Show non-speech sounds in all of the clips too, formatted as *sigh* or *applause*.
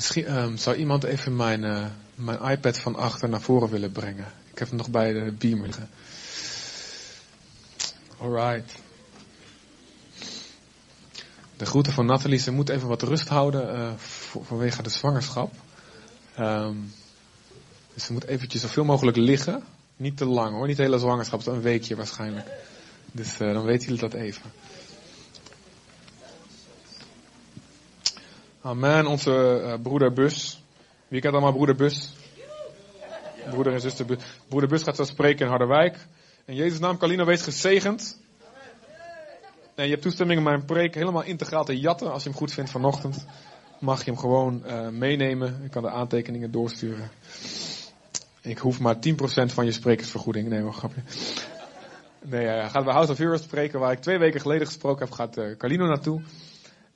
Misschien ehm, zou iemand even mijn, eh, mijn iPad van achter naar voren willen brengen. Ik heb hem nog bij de beamer liggen. Alright. De groeten van Nathalie. Ze moet even wat rust houden eh, vanwege de zwangerschap. Ehm, dus ze moet eventjes zoveel mogelijk liggen. Niet te lang hoor, niet de hele zwangerschap, een weekje waarschijnlijk. Dus eh, dan weten jullie dat even. Amen, onze eh, broeder Bus. Wie kent allemaal broeder Bus? Broeder en zuster Bus. Broeder Bus gaat zo spreken in Harderwijk. In Jezus' naam, Kalino, wees gezegend. En je hebt toestemming om mijn preek helemaal integraal te jatten. Als je hem goed vindt vanochtend, mag je hem gewoon eh, meenemen. Ik kan de aantekeningen doorsturen. Ik hoef maar 10% van je sprekersvergoeding. Nee, maar grapje. Nee, hij gaat bij House of Heroes spreken, waar ik twee weken geleden gesproken heb, gaat eh, Carlino naartoe.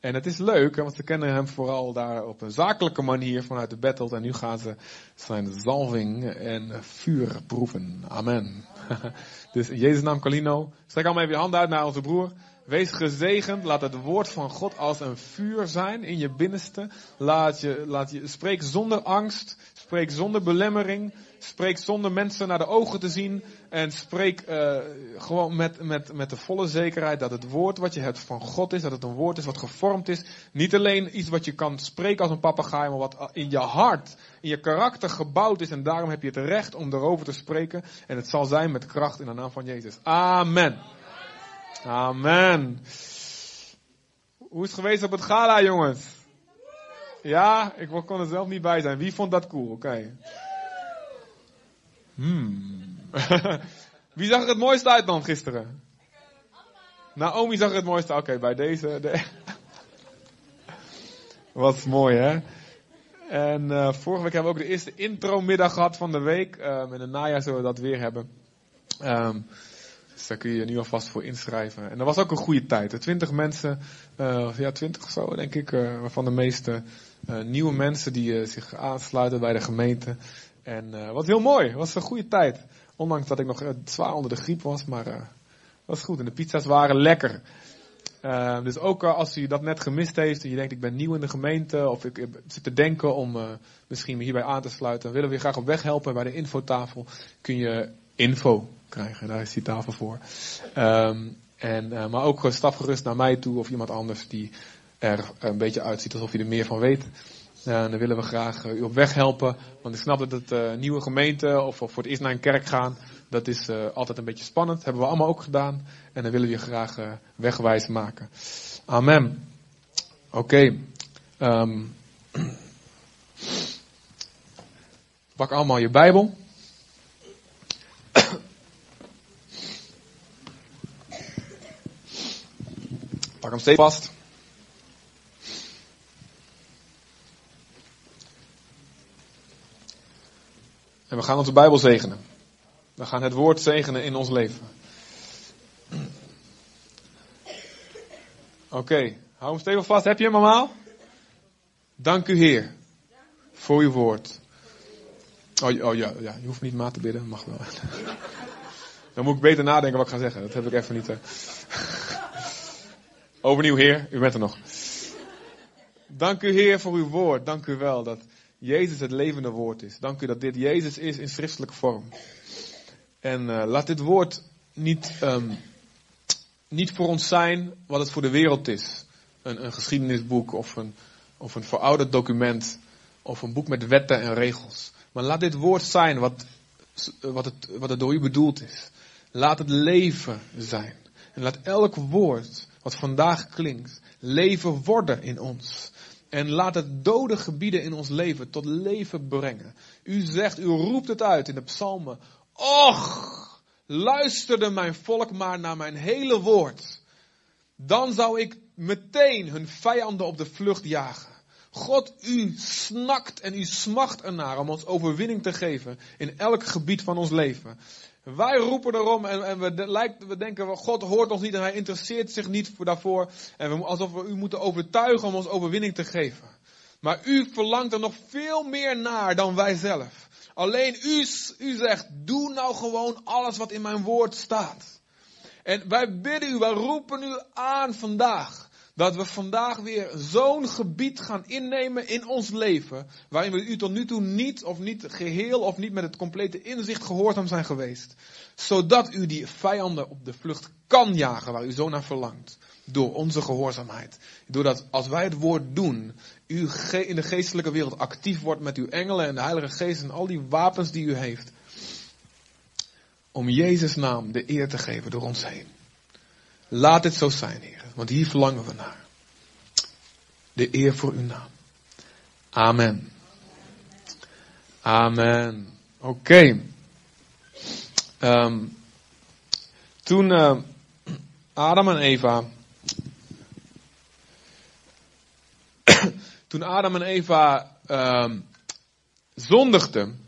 En het is leuk, want ze kennen hem vooral daar op een zakelijke manier vanuit de battle. En nu gaan ze zijn zalving en vuur proeven. Amen. *laughs* dus in Jezus' naam, Carlino. Strek allemaal even je hand uit naar onze broer. Wees gezegend. Laat het woord van God als een vuur zijn in je binnenste. Laat je, laat je, spreek zonder angst. Spreek zonder belemmering. Spreek zonder mensen naar de ogen te zien. En spreek uh, gewoon met, met, met de volle zekerheid dat het woord wat je hebt van God is. Dat het een woord is wat gevormd is. Niet alleen iets wat je kan spreken als een papegaai, maar wat in je hart, in je karakter gebouwd is. En daarom heb je het recht om erover te spreken. En het zal zijn met kracht in de naam van Jezus. Amen. Amen. Hoe is het geweest op het gala, jongens? Ja, ik kon er zelf niet bij zijn. Wie vond dat cool? Oké. Hmm. *laughs* Wie zag er het mooiste uit dan gisteren? Naomi zag er het mooiste. Oké, bij deze. De... *laughs* Wat mooi, hè? En uh, vorige week hebben we ook de eerste intro-middag gehad van de week. Um, in het najaar zullen we dat weer hebben. Um, dus daar kun je je nu alvast voor inschrijven. En dat was ook een goede tijd. Twintig mensen, uh, ja, twintig of zo denk ik, uh, waarvan de meeste nieuwe mensen die zich aansluiten bij de gemeente. En wat heel mooi, het was een goede tijd. Ondanks dat ik nog zwaar onder de griep was, maar dat was goed. En de pizza's waren lekker. dus ook als u dat net gemist heeft en je denkt ik ben nieuw in de gemeente of ik zit te denken om misschien me hierbij aan te sluiten, willen we je graag op weg helpen. Bij de infotafel kun je info krijgen. Daar is die tafel voor. Um, en, uh, maar ook stap gerust naar mij toe of iemand anders die er een beetje uitziet alsof hij er meer van weet. Uh, dan willen we graag uh, u op weg helpen. Want ik snap dat het uh, nieuwe gemeente of, of voor het eerst naar een kerk gaan, dat is altijd een beetje spannend. Hebben we allemaal ook gedaan. En dan willen we je graag wegwijs maken. Amen. Oké. Um, *clears throat* pak allemaal je Bijbel. *clears throat* Pak hem steeds vast. En we gaan onze Bijbel zegenen. We gaan het woord zegenen in ons leven. Oké, hou hem stevig vast. Heb je hem allemaal? Dank u Heer voor uw woord. Oh, oh ja, ja, je hoeft niet ma te bidden, mag wel. Dan moet ik beter nadenken wat ik ga zeggen. Dat heb ik even niet. Uh... Overnieuw, Heer, u bent er nog. Dank u, Heer, voor uw woord. Dank u wel dat Jezus het levende woord is. Dank u dat dit Jezus is in schriftelijke vorm. En uh, laat dit woord niet, um, niet voor ons zijn wat het voor de wereld is. Een, een geschiedenisboek of een, of een verouderd document. Of een boek met wetten en regels. Maar laat dit woord zijn wat, wat, het, wat het door u bedoeld is. Laat het leven zijn. En laat elk woord wat vandaag klinkt, leven worden in ons. En laat het dode gebieden in ons leven tot leven brengen. U zegt, u roept het uit in de psalmen. Och, luisterde mijn volk maar naar mijn hele woord. Dan zou ik meteen hun vijanden op de vlucht jagen. God, u snakt en u smacht ernaar om ons overwinning te geven in elk gebied van ons leven. Wij roepen erom en, en we, lijkt, we denken, God hoort ons niet en hij interesseert zich niet voor, daarvoor. En we, alsof we u moeten overtuigen om ons overwinning te geven. Maar u verlangt er nog veel meer naar dan wij zelf. Alleen u, u zegt, doe nou gewoon alles wat in mijn woord staat. En wij bidden u, wij roepen u aan vandaag. Dat we vandaag weer zo'n gebied gaan innemen in ons leven, waarin we u tot nu toe niet of niet geheel of niet met het complete inzicht gehoorzaam zijn geweest. Zodat u die vijanden op de vlucht kan jagen waar u zo naar verlangt. Door onze gehoorzaamheid. Doordat als wij het woord doen, u in de geestelijke wereld actief wordt met uw engelen en de Heilige Geest en al die wapens die u heeft. Om Jezus' naam de eer te geven door ons heen. Laat dit zo zijn, Heer, want hier verlangen we naar. De eer voor uw naam. Amen. Amen. Oké. Okay. Um, *coughs* toen Adam en Eva. toen Adam en Eva zondigden.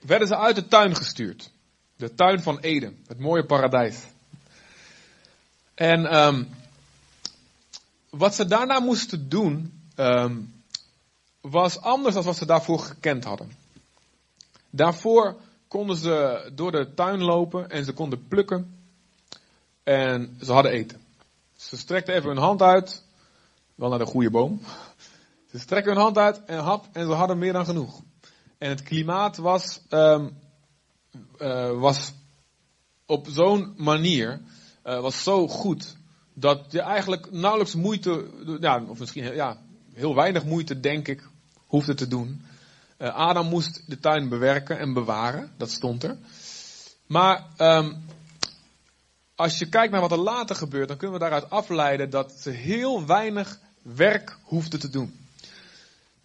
werden ze uit de tuin gestuurd. De tuin van Eden, het mooie paradijs. En um, wat ze daarna moesten doen, um, was anders dan wat ze daarvoor gekend hadden. Daarvoor konden ze door de tuin lopen en ze konden plukken. En ze hadden eten. Ze strekten even hun hand uit, wel naar de goede boom. Ze strekken hun hand uit en hap en ze hadden meer dan genoeg. En het klimaat was, um, uh, was op zo'n manier uh, was zo goed dat je eigenlijk nauwelijks moeite, ja, of misschien ja, heel weinig moeite, denk ik, hoefde te doen. Uh, Adam moest de tuin bewerken en bewaren, dat stond er. Maar um, als je kijkt naar wat er later gebeurt, dan kunnen we daaruit afleiden dat ze heel weinig werk hoefden te doen.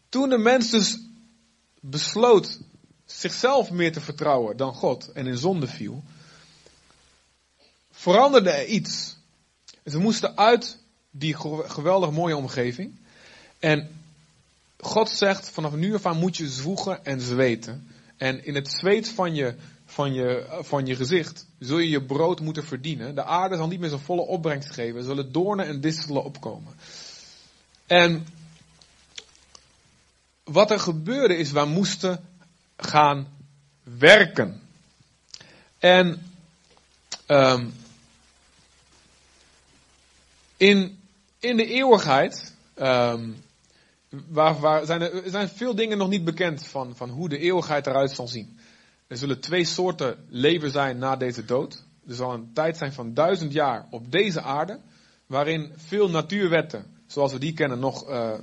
Toen de mens dus besloot zichzelf meer te vertrouwen dan God en in zonde viel, veranderde er iets. Ze moesten uit die geweldig mooie omgeving. En God zegt, vanaf nu af aan moet je zwoegen en zweten. En in het zweet van je, van, je, van je gezicht zul je je brood moeten verdienen. De aarde zal niet meer zijn volle opbrengst geven. Er zullen doornen en distelen opkomen. En wat er gebeurde is, wij moesten gaan werken. En um, in, in de eeuwigheid, um, waar, waar zijn er, zijn veel dingen nog niet bekend van, van hoe de eeuwigheid eruit zal zien. Er zullen twee soorten leven zijn na deze dood. Er zal een tijd zijn van duizend jaar op deze aarde, waarin veel natuurwetten, zoals we die kennen, nog, uh,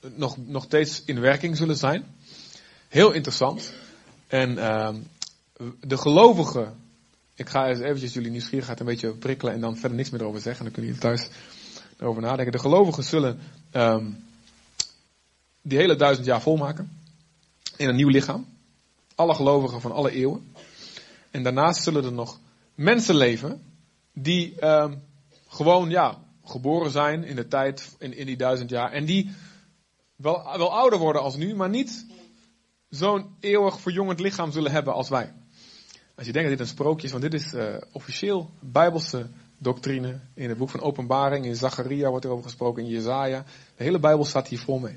nog, nog steeds in werking zullen zijn. Heel interessant. En uh, de gelovigen ik ga eens eventjes jullie nieuwsgierigheid een beetje prikkelen en dan verder niks meer over zeggen. Dan kunnen jullie thuis erover nadenken. De gelovigen zullen um, die hele duizend jaar volmaken. In een nieuw lichaam. Alle gelovigen van alle eeuwen. En daarnaast zullen er nog mensen leven die um, gewoon ja, geboren zijn in de tijd, in, in die duizend jaar. En die wel, wel ouder worden als nu, maar niet zo'n eeuwig verjongend lichaam zullen hebben als wij. Als je denkt dat dit een sprookje is, want dit is uh, officieel bijbelse doctrine. In het boek van Openbaring, in Zacharia wordt erover gesproken, in Jezaja. De hele Bijbel staat hier vol mee.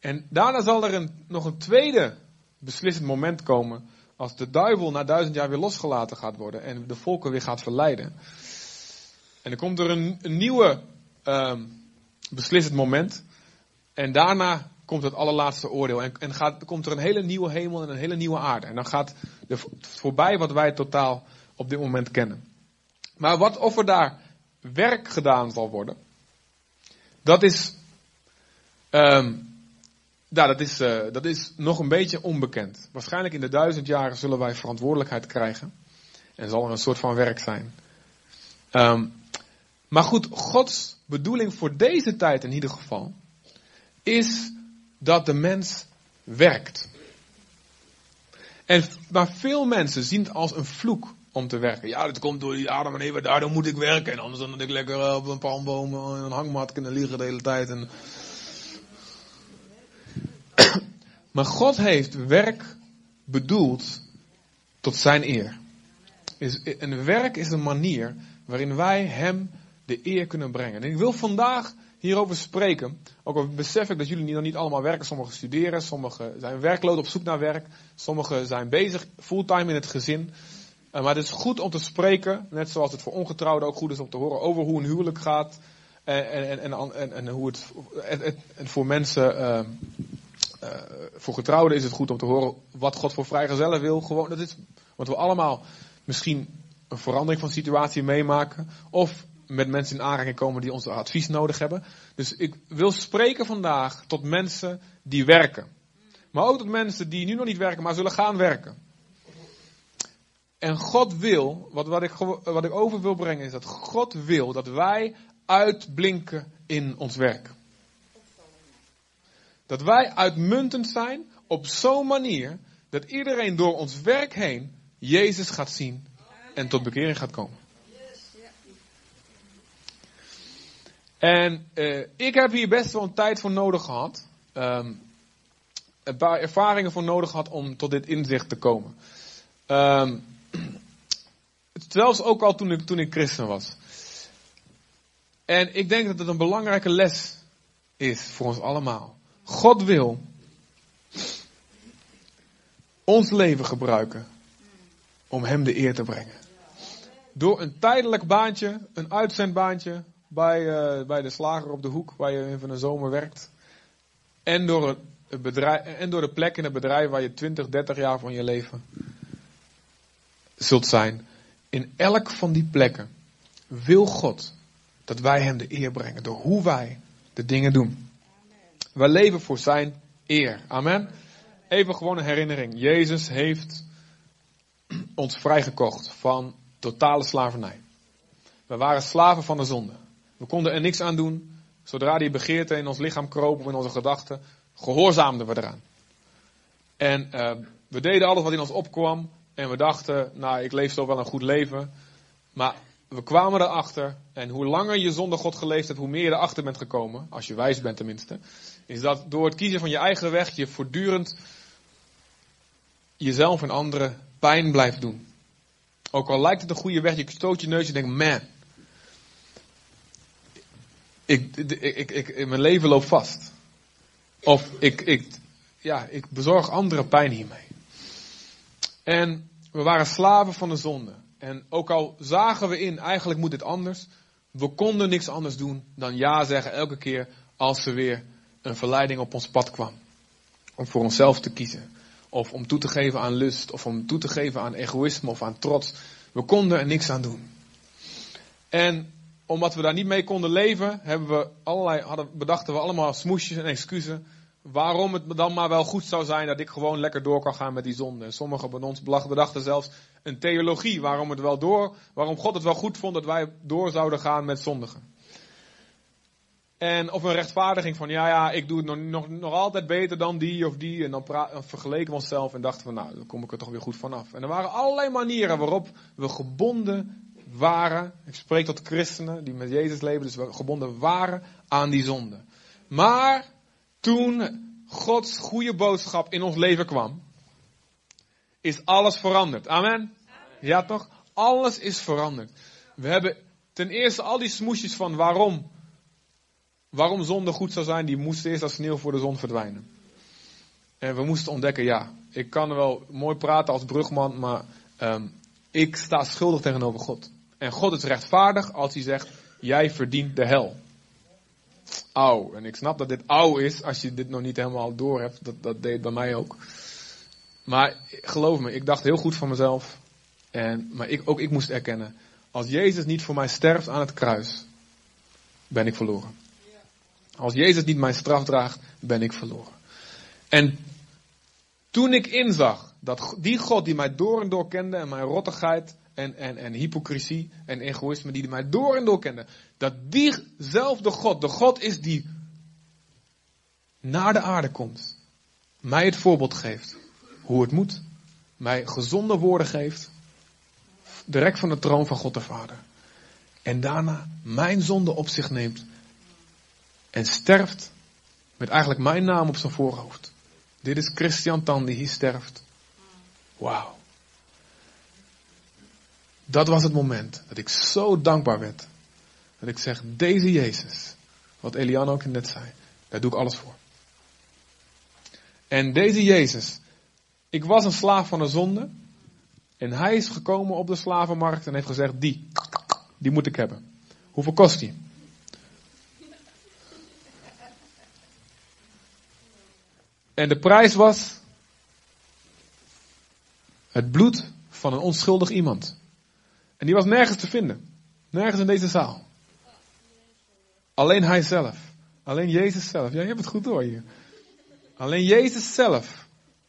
En daarna zal er een, nog een tweede beslissend moment komen. Als de duivel na duizend jaar weer losgelaten gaat worden en de volken weer gaat verleiden. En dan komt er een, nieuwe um, beslissend moment. En daarna komt het allerlaatste oordeel. En, en gaat, komt er een hele nieuwe hemel en een hele nieuwe aarde. En dan gaat er voorbij wat wij totaal op dit moment kennen. Maar wat of er daar werk gedaan zal worden, dat is, um, dat is, uh, dat is nog een beetje onbekend. Waarschijnlijk in de duizend jaren zullen wij verantwoordelijkheid krijgen. En zal er een soort van werk zijn. Um, maar goed, Gods bedoeling voor deze tijd in ieder geval is dat de mens werkt. En, maar veel mensen zien het als een vloek om te werken. Ja, dat komt door die Adam en Eva, daardoor moet ik werken. En anders dan moet ik lekker eh, op een palmboom en een hangmat kunnen liggen de hele tijd. En... *coughs* maar God heeft werk bedoeld tot zijn eer. Is, een werk is een manier waarin wij hem de eer kunnen brengen. En ik wil vandaag hierover spreken. Ook al besef ik dat jullie nog niet allemaal werken. Sommigen studeren, sommigen zijn werkloos op zoek naar werk. Sommigen zijn bezig fulltime in het gezin. Uh, maar het is goed om te spreken, net zoals het voor ongetrouwden ook goed is om te horen over hoe een huwelijk gaat. En, en, en, en, en hoe het, en voor mensen, uh, uh, voor getrouwden is het goed om te horen wat God voor vrijgezellen wil. Gewoon, dat is wat we allemaal misschien een verandering van situatie meemaken. Of met mensen in aanraking komen die ons advies nodig hebben. Dus ik wil spreken vandaag tot mensen die werken. Maar ook tot mensen die nu nog niet werken, maar zullen gaan werken. En God wil, wat, wat, ik, wat ik over wil brengen, is dat God wil dat wij uitblinken in ons werk. Dat wij uitmuntend zijn op zo'n manier dat iedereen door ons werk heen Jezus gaat zien en tot bekering gaat komen. En uh, ik heb hier best wel een tijd voor nodig gehad. Um, een paar ervaringen voor nodig gehad om tot dit inzicht te komen. Um, zelfs ook al toen ik, toen ik christen was. En ik denk dat het een belangrijke les is voor ons allemaal. God wil ons leven gebruiken om Hem de eer te brengen. Door een tijdelijk baantje, een uitzendbaantje bij, uh, bij de slager op de hoek waar je van de zomer werkt. En door, het bedrijf, en door de plek in het bedrijf waar je 20, 30 jaar van je leven zult zijn. In elk van die plekken wil God dat wij Hem de eer brengen door hoe wij de dingen doen. Wij leven voor Zijn eer. Amen. Even gewoon een herinnering. Jezus heeft ons vrijgekocht van totale slavernij. We waren slaven van de zonde. We konden er niks aan doen. Zodra die begeerte in ons lichaam kroop of in onze gedachten, gehoorzaamden we eraan. En uh, we deden alles wat in ons opkwam. En we dachten, nou, ik leef zo wel een goed leven. Maar we kwamen erachter, en hoe langer je zonder God geleefd hebt, hoe meer je erachter bent gekomen, als je wijs bent tenminste, is dat door het kiezen van je eigen weg je voortdurend jezelf en anderen pijn blijft doen. Ook al lijkt het een goede weg, je stoot je neus en denkt, man, ik, ik, ik, mijn leven loopt vast. Of ik, ik, ja, ik bezorg anderen pijn hiermee. En we waren slaven van de zonde. En ook al zagen we in, eigenlijk moet dit anders. We konden niks anders doen dan ja zeggen elke keer als er weer een verleiding op ons pad kwam. Om voor onszelf te kiezen. Of om toe te geven aan lust. Of om toe te geven aan egoïsme of aan trots. We konden er niks aan doen. En omdat we daar niet mee konden leven, hebben we allerlei, hadden, bedachten we allemaal smoesjes en excuses waarom het dan maar wel goed zou zijn dat ik gewoon lekker door kan gaan met die zonde. En sommigen van ons bedachten zelfs een theologie waarom, het wel door, waarom God het wel goed vond dat wij door zouden gaan met zondigen. En of een rechtvaardiging van, ja, ja, ik doe het nog, nog, nog altijd beter dan die of die. En dan, vergeleken we onszelf en dachten we, nou, dan kom ik er toch weer goed vanaf. En er waren allerlei manieren waarop we gebonden waren. Ik spreek tot christenen die met Jezus leven, dus we gebonden waren aan die zonde. Maar toen Gods goede boodschap in ons leven kwam, is alles veranderd. Amen? Ja toch? Alles is veranderd. We hebben ten eerste al die smoesjes van waarom, waarom zonde goed zou zijn, die moesten eerst als sneeuw voor de zon verdwijnen. En we moesten ontdekken, ja, ik kan wel mooi praten als brugman, maar um, ik sta schuldig tegenover God. En God is rechtvaardig als hij zegt, jij verdient de hel. Auw. En ik snap dat dit auw is als je dit nog niet helemaal door hebt. Dat, dat deed bij mij ook. Maar geloof me, ik dacht heel goed van mezelf. En, maar ik, ook ik moest erkennen. Als Jezus niet voor mij sterft aan het kruis, ben ik verloren. Als Jezus niet mijn straf draagt, ben ik verloren. En toen ik inzag dat die God die mij door en door kende en mijn rottigheid en, en, en hypocrisie en egoïsme die mij door en door kende. Dat diezelfde God, de God is die naar de aarde komt. Mij het voorbeeld geeft. Hoe het moet. Mij gezonde woorden geeft. Direct van de troon van God de Vader. En daarna mijn zonde op zich neemt. En sterft met eigenlijk mijn naam op zijn voorhoofd. Dit is Christian Tan die hier sterft. Wauw. Dat was het moment dat ik zo dankbaar werd. Dat ik zeg, deze Jezus, wat Eliane ook net zei, daar doe ik alles voor. En deze Jezus, ik was een slaaf van de zonde. En hij is gekomen op de slavenmarkt en heeft gezegd, die, die moet ik hebben. Hoeveel kost die? En de prijs was het bloed van een onschuldig iemand. En die was nergens te vinden. Nergens in deze zaal. Alleen hij zelf. Alleen Jezus zelf. Ja, je hebt het goed door hier. Alleen Jezus zelf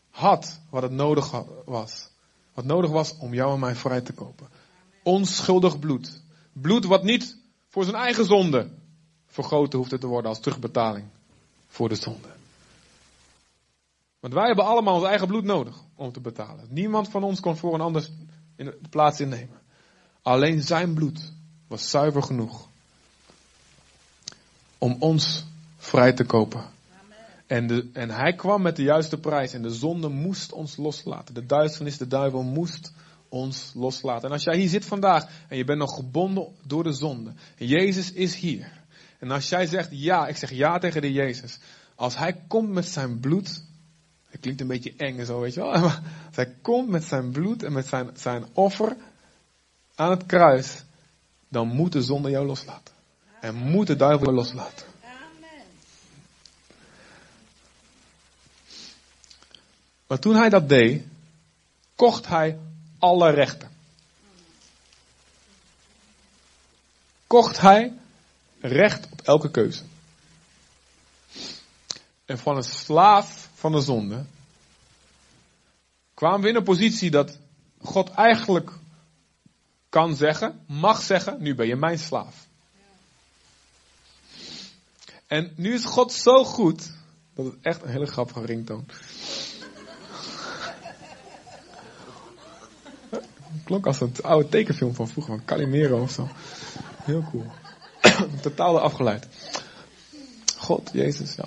had wat het nodig was. Wat nodig was om jou en mij vrij te kopen. Onschuldig bloed. Bloed wat niet voor zijn eigen zonde vergoten hoefde te worden als terugbetaling voor de zonde. Want wij hebben allemaal ons eigen bloed nodig om te betalen. Niemand van ons kon voor een ander plaats innemen. Alleen zijn bloed was zuiver genoeg om ons vrij te kopen. En, de, en hij kwam met de juiste prijs en de zonde moest ons loslaten. De duisternis, de duivel moest ons loslaten. En als jij hier zit vandaag en je bent nog gebonden door de zonde. Jezus is hier. En als jij zegt ja, ik zeg ja tegen de Jezus. Als hij komt met zijn bloed. Het klinkt een beetje eng en zo, weet je wel. Maar *laughs* als hij komt met zijn bloed en met zijn, zijn offer aan het kruis. Dan moet de zonde jou loslaten. En moet de duivel jou loslaten. Maar toen hij dat deed, kocht hij alle rechten. Kocht hij recht op elke keuze. En van een slaaf van de zonde kwamen we in een positie dat God eigenlijk kan zeggen, mag zeggen, nu ben je mijn slaaf. En nu is God zo goed, dat het echt een hele grappige ringtoon. Klonk als een oude tekenfilm van vroeger, van Calimero of zo. Heel cool. *coughs* Totaal afgeleid. God, Jezus, ja.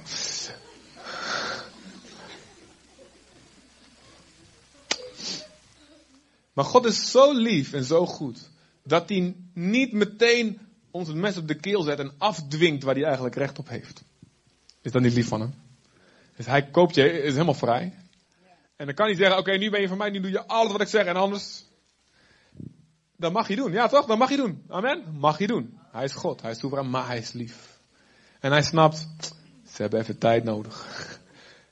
Maar God is zo lief en zo goed, dat hij niet meteen ons het mes op de keel zet en afdwingt waar hij eigenlijk recht op heeft. Is dat niet lief van hem? Dus hij koopt je, is helemaal vrij. En dan kan hij zeggen, oké, nu ben je van mij, nu doe je alles wat ik zeg en anders dat mag je doen. Ja toch? Dat mag je doen. Amen? Mag je doen. Hij is God. Hij is soeverein, maar hij is lief. En hij snapt, ze hebben even tijd nodig.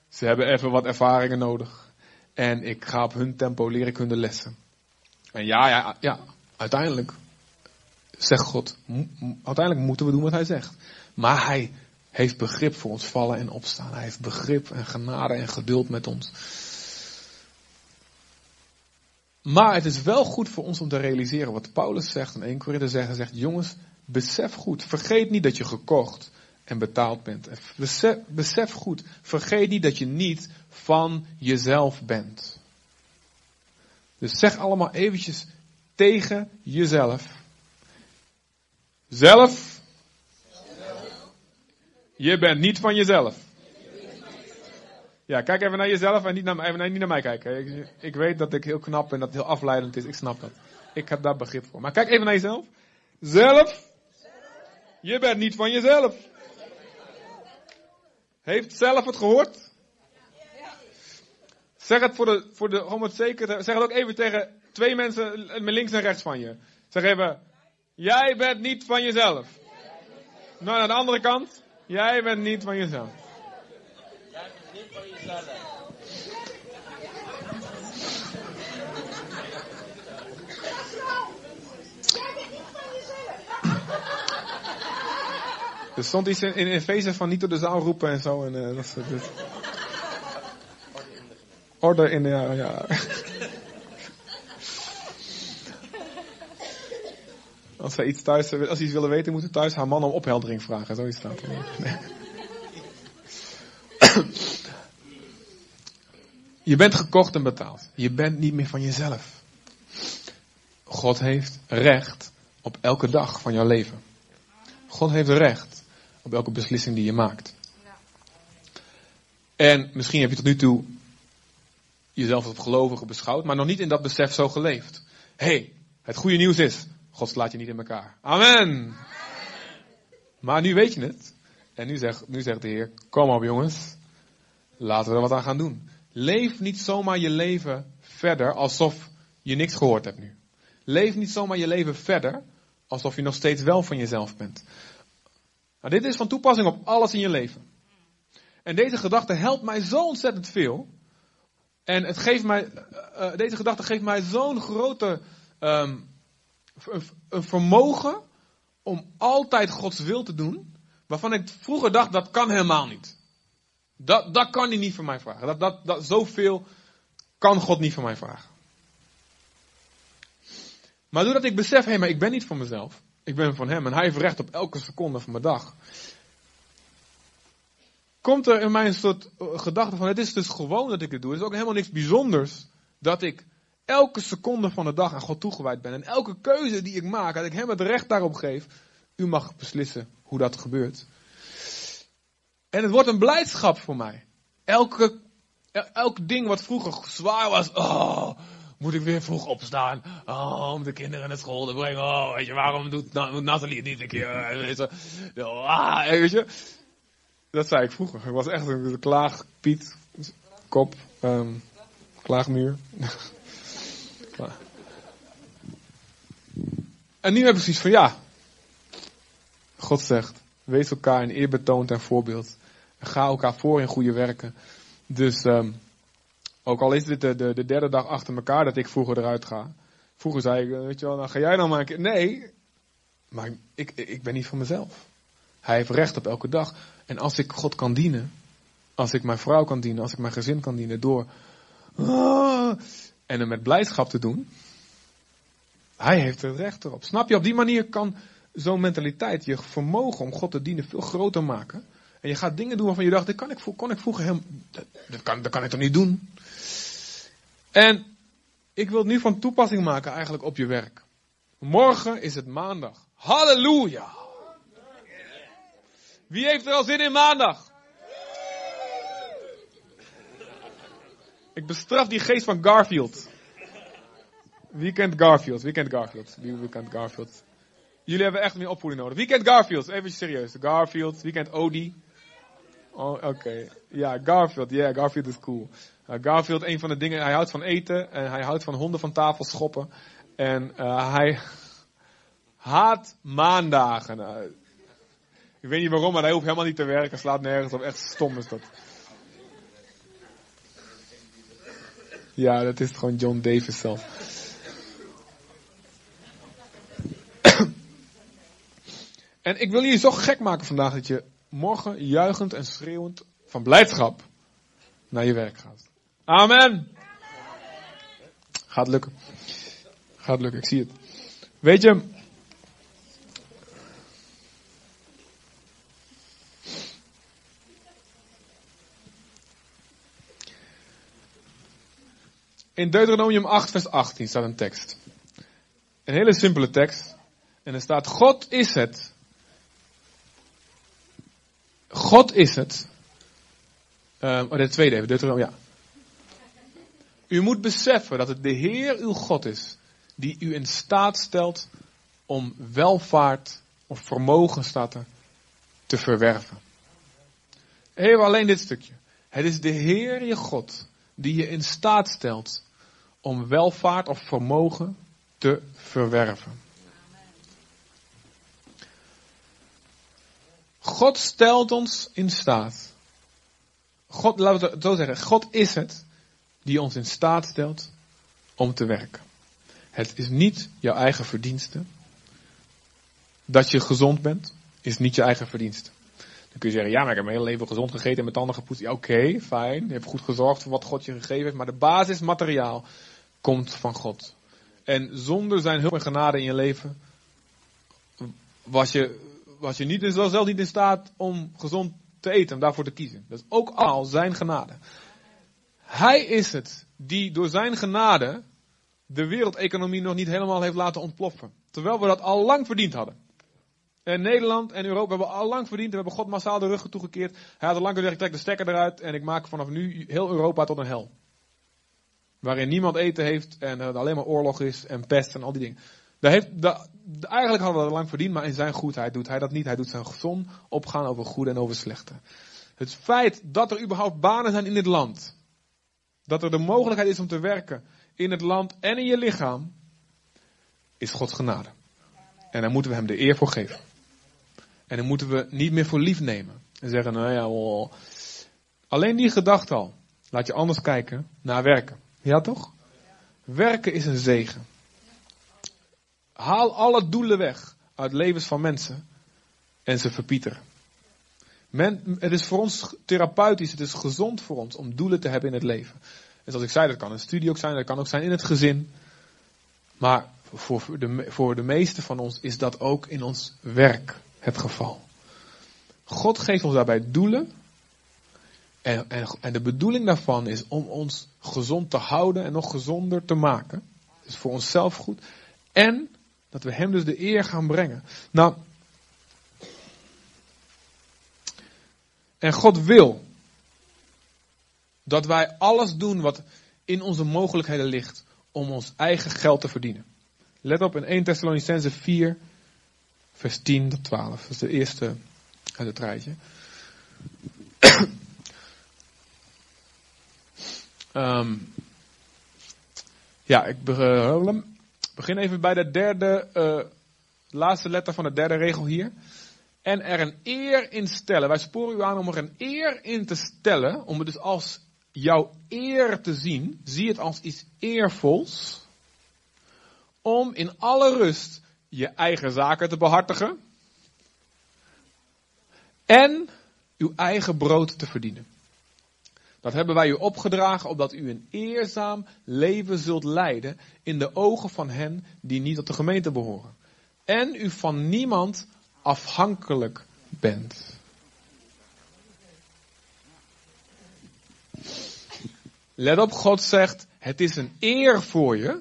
Ze hebben even wat ervaringen nodig. En ik ga op hun tempo leren de lessen. En ja, ja, ja, uiteindelijk zegt God, uiteindelijk moeten we doen wat hij zegt. Maar hij heeft begrip voor ons vallen en opstaan. Hij heeft begrip en genade en geduld met ons. Maar het is wel goed voor ons om te realiseren wat Paulus zegt en 1 Korinther zegt. Zegt, jongens, besef goed. Vergeet niet dat je gekocht en betaald bent. Besef goed. Vergeet niet dat je niet van jezelf bent. Dus zeg allemaal eventjes tegen jezelf. Zelf. Je bent niet van jezelf. Ja, kijk even naar jezelf en niet naar, even niet naar mij kijken. Ik, ik, weet dat ik heel knap ben, dat het heel afleidend is. Ik snap dat. Ik heb daar begrip voor. Maar kijk even naar jezelf. Zelf. Je bent niet van jezelf. Heeft zelf het gehoord? Zeg het voor de, voor de, om het zeker zeg het ook even tegen twee mensen links en rechts van je. Zeg even, jij bent niet van jezelf. Nou, aan de andere kant, jij bent niet van jezelf. Er stond iets in, in Efeze van niet door de zaal roepen en zo. En, uh, dat, dat. Orde in de, ja, ja. *laughs* Als ze iets thuis, als ze iets willen weten, moeten thuis haar man om opheldering vragen. Zoiets staat er. *laughs* Nee. Je bent gekocht en betaald. Je bent niet meer van jezelf. God heeft recht op elke dag van jouw leven. God heeft recht op elke beslissing die je maakt. En misschien heb je tot nu toe jezelf als gelovige beschouwd, maar nog niet in dat besef zo geleefd. Hé, hey, het goede nieuws is, God slaat je niet in elkaar. Amen. Maar nu weet je het. En nu zegt, nu zegt de Heer, kom op jongens, laten we er wat aan gaan doen. Leef niet zomaar je leven verder alsof je niks gehoord hebt nu. Leef niet zomaar je leven verder alsof je nog steeds wel van jezelf bent. Nou, dit is van toepassing op alles in je leven. En deze gedachte helpt mij zo ontzettend veel. En het geeft mij, uh, deze gedachte geeft mij zo'n grote um, een vermogen om altijd Gods wil te doen, waarvan ik vroeger dacht dat kan helemaal niet. Dat, dat kan hij niet van mij vragen. Dat, dat, dat, zoveel kan God niet van mij vragen. Maar doordat ik besef, hé, hey, maar ik ben niet van mezelf. Ik ben van hem en hij heeft recht op elke seconde van mijn dag. Komt er in mij een soort eh, gedachte van, het is dus gewoon dat ik het doe. Het is ook helemaal niks bijzonders dat ik elke seconde van de dag aan God toegewijd ben. En elke keuze die ik maak, dat ik hem het recht daarop geef. U mag beslissen hoe dat gebeurt. En het wordt een blijdschap voor mij. Elke, elk ding wat vroeger zwaar was. Oh, moet ik weer vroeg opstaan? Oh, om de kinderen naar school te brengen. Oh, weet je, waarom doet Nathalie het niet een keer? Weet je, ah, weet je. Dat zei ik vroeger. Ik was echt een klaagpiet. Kop. Um, klaagmuur. *laughs* En nu heb ik precies van ja. God zegt, wees elkaar een eerbetoond en voorbeeld. Ga elkaar voor in goede werken. Dus um, ook al is dit de, de, de, derde dag achter elkaar dat ik vroeger eruit ga. Vroeger zei ik, weet je wel, nou ga jij nou maar een keer. Nee, maar ik, ik ben niet van mezelf. Hij heeft recht op elke dag. En als ik God kan dienen, als ik mijn vrouw kan dienen, als ik mijn gezin kan dienen door. Ah, en hem met blijdschap te doen. Hij heeft het recht erop. Snap je? Op die manier kan zo'n mentaliteit je vermogen om God te dienen veel groter maken. En je gaat dingen doen waarvan je dacht, dat kan ik, kon ik vroeger hem, dat, kan, dat kan ik toch niet doen. En ik wil het nu van toepassing maken eigenlijk op je werk. Morgen is het maandag. Halleluja! Wie heeft er al zin in maandag? Ik bestraf die geest van Garfield. Wie kent Garfield? Wie kent Garfield? Wie, kent Garfield? Jullie hebben echt meer opvoeding nodig. Wie kent Garfield? Even serieus. Garfield. Wie kent Odie? Oh, oké. Ja, Garfield. Ja, yeah, Garfield is cool. Uh, Garfield, een van de dingen, hij houdt van eten en hij houdt van honden van tafel schoppen. En uh, hij *laughs* haat maandagen. Ik weet niet waarom, maar hij hoeft helemaal niet te werken, slaat nergens op. Echt stom is dat. Ja, dat is gewoon John Davis zelf. en ik wil je zo gek maken vandaag dat je morgen juichend en schreeuwend van blijdschap naar je werk gaat. Amen. Gaat lukken. Gaat lukken, ik zie het. Weet je, In Deuteronomium 8, vers 18 staat een tekst. Een hele simpele tekst. En er staat: God is het. God is het. Um, oh, de tweede even, Deuteronomium, ja. U moet beseffen dat het de Heer uw God is, die u in staat stelt om welvaart of vermogen er, te verwerven. Even alleen dit stukje. Het is de Heer je God die je in staat stelt om welvaart of vermogen te verwerven. God stelt ons in staat. God, laten we het zo zeggen, God is het die ons in staat stelt om te werken. Het is niet jouw eigen verdienste. Dat je gezond bent, is niet je eigen verdienste. Dan kun je zeggen, ja, maar ik heb mijn hele leven gezond gegeten en met tanden gepoetst. Ja, oké, fijn. Je hebt goed gezorgd voor wat God je gegeven heeft. Maar de basismateriaal komt van God. En zonder zijn hulp en genade in je leven was je, was je niet, zelf niet in staat om gezond te eten, om daarvoor te kiezen. Dat is ook al zijn genade. Hij is het die door zijn genade de wereldeconomie nog niet helemaal heeft laten ontploffen. Terwijl we dat al lang verdiend hadden. En Nederland en Europa hebben al lang verdiend. We hebben God massaal de ruggen toegekeerd. Hij had al lang gezegd, ik trek de stekker eruit en ik maak vanaf nu heel Europa tot een hel. Waarin niemand eten heeft en er alleen maar oorlog is en pest en al die dingen. Daar heeft, daar, eigenlijk hadden we dat lang verdiend, maar in zijn goedheid doet hij dat niet. Hij doet zijn zon opgaan over goede en over slechte. Het feit dat er überhaupt banen zijn in dit land. Dat er de mogelijkheid is om te werken in het land en in je lichaam, is Gods genade. En daar moeten we hem de eer voor geven. En dan moeten we niet meer voor lief nemen. En zeggen, nou ja, alleen die gedachte al. Laat je anders kijken naar werken. Ja toch? Werken is een zegen. Haal alle doelen weg uit levens van mensen en ze verpieteren. Men, het is voor ons therapeutisch, het is gezond voor ons om doelen te hebben in het leven. En zoals ik zei, dat kan een studie ook zijn, dat kan ook zijn in het gezin. Maar voor de, voor de meeste van ons is dat ook in ons werk het geval. God geeft ons daarbij doelen. En, en, en de bedoeling daarvan is om ons gezond te houden en nog gezonder te maken. Dus voor onszelf goed. En dat we Hem dus de eer gaan brengen. Nou, en God wil dat wij alles doen wat in onze mogelijkheden ligt om ons eigen geld te verdienen. Let op in 1 Thessalonicense 4, vers 10 tot 12. Dat is de eerste uit het rijtje. Um, ja, ik begin even bij de derde, uh, laatste letter van de derde regel hier. En er een eer in stellen. Wij sporen u aan om er een eer in te stellen. Om het dus als jouw eer te zien. Zie het als iets eervols. Om in alle rust je eigen zaken te behartigen. En uw eigen brood te verdienen. Dat hebben wij u opgedragen, opdat u een eerzaam leven zult leiden in de ogen van hen die niet tot de gemeente behoren. En u van niemand afhankelijk bent. Let op, God zegt, het is een eer voor je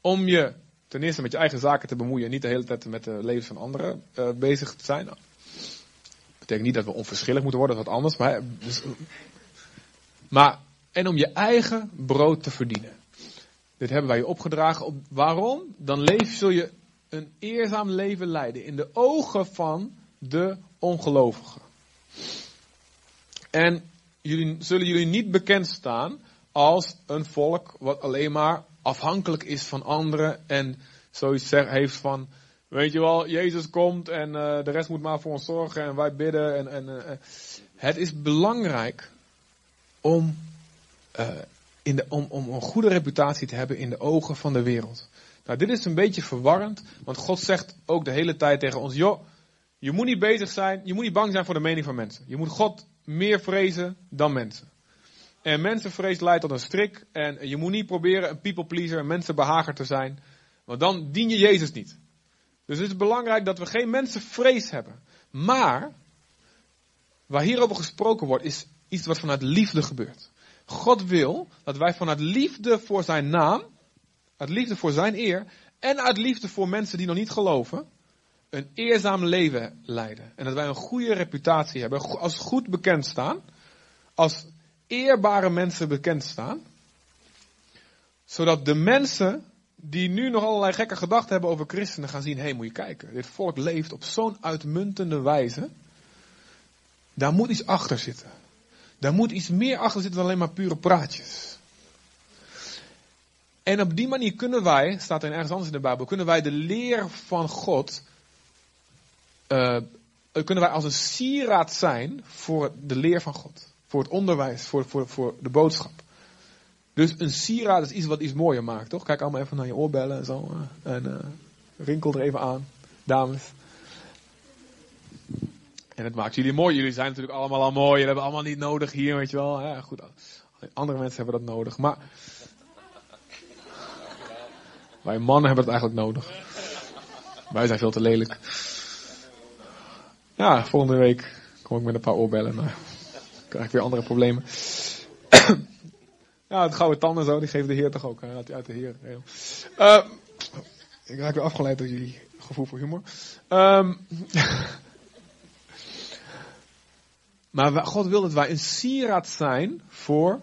om je ten eerste met je eigen zaken te bemoeien en niet de hele tijd met de levens van anderen uh, bezig te zijn. Dat betekent niet dat we onverschillig moeten worden, dat is wat anders. Maar, dus, maar, en om je eigen brood te verdienen. Dit hebben wij je opgedragen. Op, waarom? Dan leef, zul je een eerzaam leven leiden in de ogen van de ongelovigen. En jullie, zullen jullie niet bekend staan als een volk wat alleen maar afhankelijk is van anderen en zoiets heeft van, weet je wel, Jezus komt en uh, de rest moet maar voor ons zorgen en wij bidden. En, en uh, het is belangrijk om, uh, in de, om, om een goede reputatie te hebben in de ogen van de wereld. Nou, dit is een beetje verwarrend, want God zegt ook de hele tijd tegen ons, joh, je moet niet bezig zijn, je moet niet bang zijn voor de mening van mensen. Je moet God meer vrezen dan mensen. En mensenvrees leidt tot een strik. En je moet niet proberen een people pleaser, een mensenbehager te zijn. Want dan dien je Jezus niet. Dus het is belangrijk dat we geen mensenvrees hebben. Maar, waar hierover gesproken wordt, is iets wat vanuit liefde gebeurt. God wil dat wij vanuit liefde voor zijn naam, uit liefde voor zijn eer, en uit liefde voor mensen die nog niet geloven, een eerzaam leven leiden. En dat wij een goede reputatie hebben, als goed bekend staan, als eerbare mensen bekend staan. Zodat de mensen die nu nog allerlei gekke gedachten hebben over christenen gaan zien, hé hey, moet je kijken, dit volk leeft op zo'n uitmuntende wijze. Daar moet iets achter zitten. Daar moet iets meer achter zitten dan alleen maar pure praatjes. En op die manier kunnen wij, staat er ergens anders in de Bijbel, kunnen wij de leer van God, uh, kunnen wij als een sieraad zijn voor de leer van God. Voor het onderwijs, voor, voor, voor de boodschap. Dus een sieraad is iets wat iets mooier maakt, toch? Kijk allemaal even naar je oorbellen en zo. Eh, en rinkel er even aan, dames. En het maakt jullie mooi. Jullie zijn natuurlijk allemaal al mooi. Jullie hebben allemaal niet nodig hier, weet je wel. Ja, goed. Andere mensen hebben dat nodig. Maar wij mannen hebben het eigenlijk nodig. Wij zijn veel te lelijk. Ja, volgende week kom ik met een paar oorbellen. Maar krijg ik weer andere problemen. ja, het gouden tanden zo, die geeft de Heer toch ook. Uit, uit de Heer. Uh, ik raak weer afgeleid door jullie gevoel voor humor. Um, *laughs* maar God wil dat wij een sieraad zijn voor,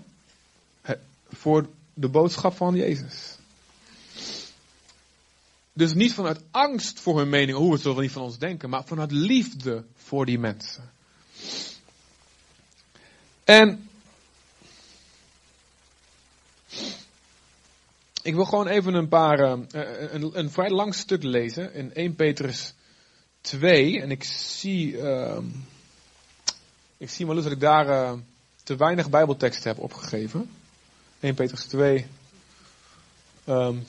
voor de boodschap van Jezus. Dus niet vanuit angst voor hun mening, hoe het zullen niet van ons denken, maar vanuit liefde voor die mensen. En Ik wil gewoon even een paar, uh, een, een, vrij lang stuk lezen in 1 Petrus 2. En ik zie, uh, ik zie maar dat ik daar uh, te weinig bijbelteksten heb opgegeven. 1 Petrus 2. Um,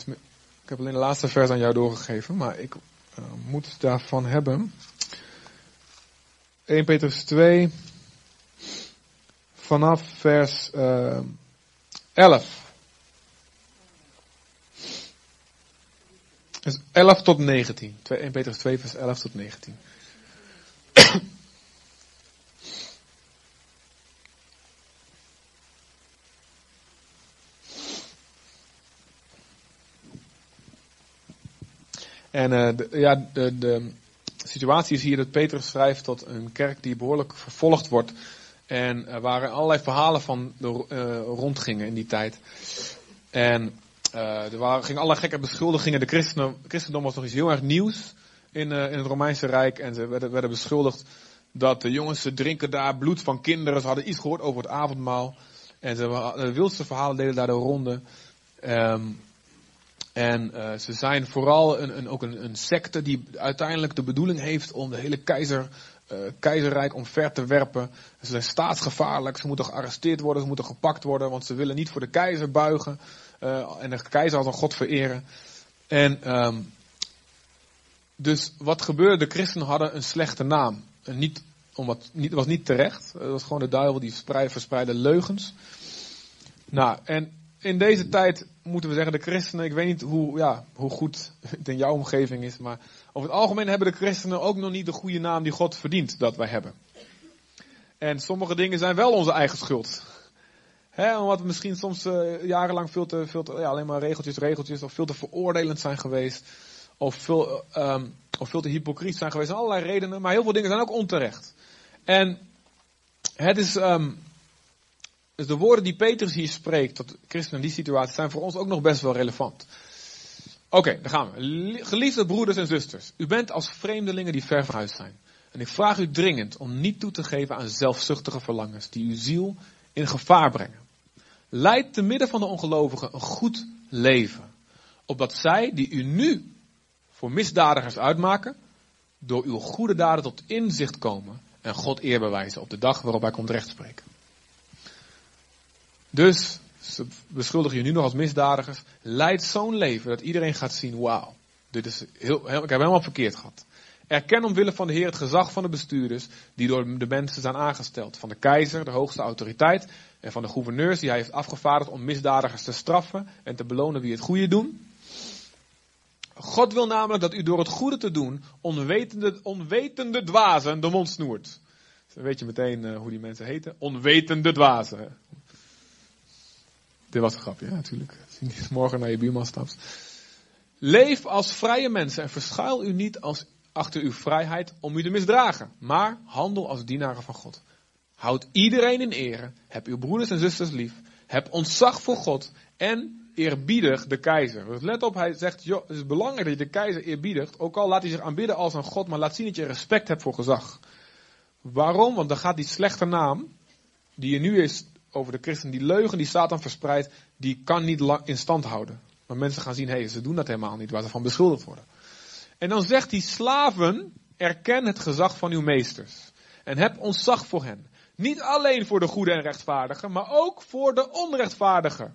ik heb alleen de laatste vers aan jou doorgegeven, maar ik uh, moet daarvan hebben. 1 Petrus 2, vanaf vers uh, 11. Dus 11 tot 19. 1 Petrus 2, vers 11 tot 19. En uh, de, ja, de, de situatie is hier dat Petrus schrijft tot een kerk die behoorlijk vervolgd wordt. En er waren allerlei verhalen van de, uh, rondgingen in die tijd. En uh, er waren, gingen allerlei gekke beschuldigingen. De christenen, christendom was nog iets heel erg nieuws in, in het Romeinse Rijk. En ze werden, werden beschuldigd dat de jongens ze drinken daar bloed van kinderen. Ze hadden iets gehoord over het avondmaal. En ze, de wildste verhalen deden daar de ronde. Um, en uh, ze zijn vooral een, een, ook een, een secte die uiteindelijk de bedoeling heeft om de hele keizer, uh, keizerrijk omver te werpen. Ze zijn staatsgevaarlijk, ze moeten gearresteerd worden, ze moeten gepakt worden, want ze willen niet voor de keizer buigen. Uh, en de keizer als een god vereren. En um, dus wat gebeurde? De christenen hadden een slechte naam. En niet, omdat, niet, was niet terecht. Het was gewoon de duivel die verspreidde leugens. Nou, en in deze tijd moeten we zeggen, de christenen, ik weet niet hoe, ja, hoe goed het in jouw omgeving is, maar over het algemeen hebben de christenen ook nog niet de goede naam die God verdient dat wij hebben. En sommige dingen zijn wel onze eigen schuld. He, omdat we misschien soms uh, jarenlang veel te, veel ja, alleen maar regeltjes, regeltjes, of veel te veroordelend zijn geweest. Of veel, um, of veel te hypocriet zijn geweest. Allerlei redenen, maar heel veel dingen zijn ook onterecht. En het is, um, dus de woorden die Petrus hier spreekt tot christenen in die situatie zijn voor ons ook nog best wel relevant. Oké, okay, dan gaan we. Geliefde broeders en zusters, u bent als vreemdelingen die ver van huis zijn. En ik vraag u dringend om niet toe te geven aan zelfzuchtige verlangens die uw ziel in gevaar brengen. Leid te midden van de ongelovigen een goed leven. Opdat zij, die u nu voor misdadigers uitmaken, door uw goede daden tot inzicht komen en God eer bewijzen op de dag waarop hij komt rechtspreken. Dus, ze beschuldigen je nu nog als misdadigers. Leid zo'n leven dat iedereen gaat zien, wauw, dit is heel, ik heb helemaal verkeerd gehad. Erken omwille van de Heer het gezag van de bestuurders die door de mensen zijn aangesteld. Van de keizer, de hoogste autoriteit, en van de gouverneurs die hij heeft afgevaardigd om misdadigers te straffen en te belonen wie het goede doen. God wil namelijk dat u door het goede te doen onwetende, onwetende dwazen de mond snoert. Dan weet je meteen uh, hoe die mensen heten. Onwetende dwazen. Dit was een grapje, ja, natuurlijk. Morgen naar je buurman stapt. Leef als vrije mensen en verschuil u niet als achter uw vrijheid om u te misdragen, maar handel als dienaren van God. Houd iedereen in ere, heb uw broeders en zusters lief, heb ontzag voor God en eerbiedig de keizer. Dus let op, hij zegt, joh, het is belangrijk dat je de keizer eerbiedigt, ook al laat hij zich aanbidden als een God, maar laat zien dat je respect hebt voor gezag. Waarom? Want dan gaat die slechte naam, die er nu is over de christen, die leugen die Satan verspreidt, die kan niet in stand houden. Maar mensen gaan zien, hé, hey, ze doen dat helemaal niet, waar ze van beschuldigd worden. En dan zegt hij, slaven, erken het gezag van uw meesters. En heb ontzag voor hen. Niet alleen voor de goede en rechtvaardige, maar ook voor de onrechtvaardige.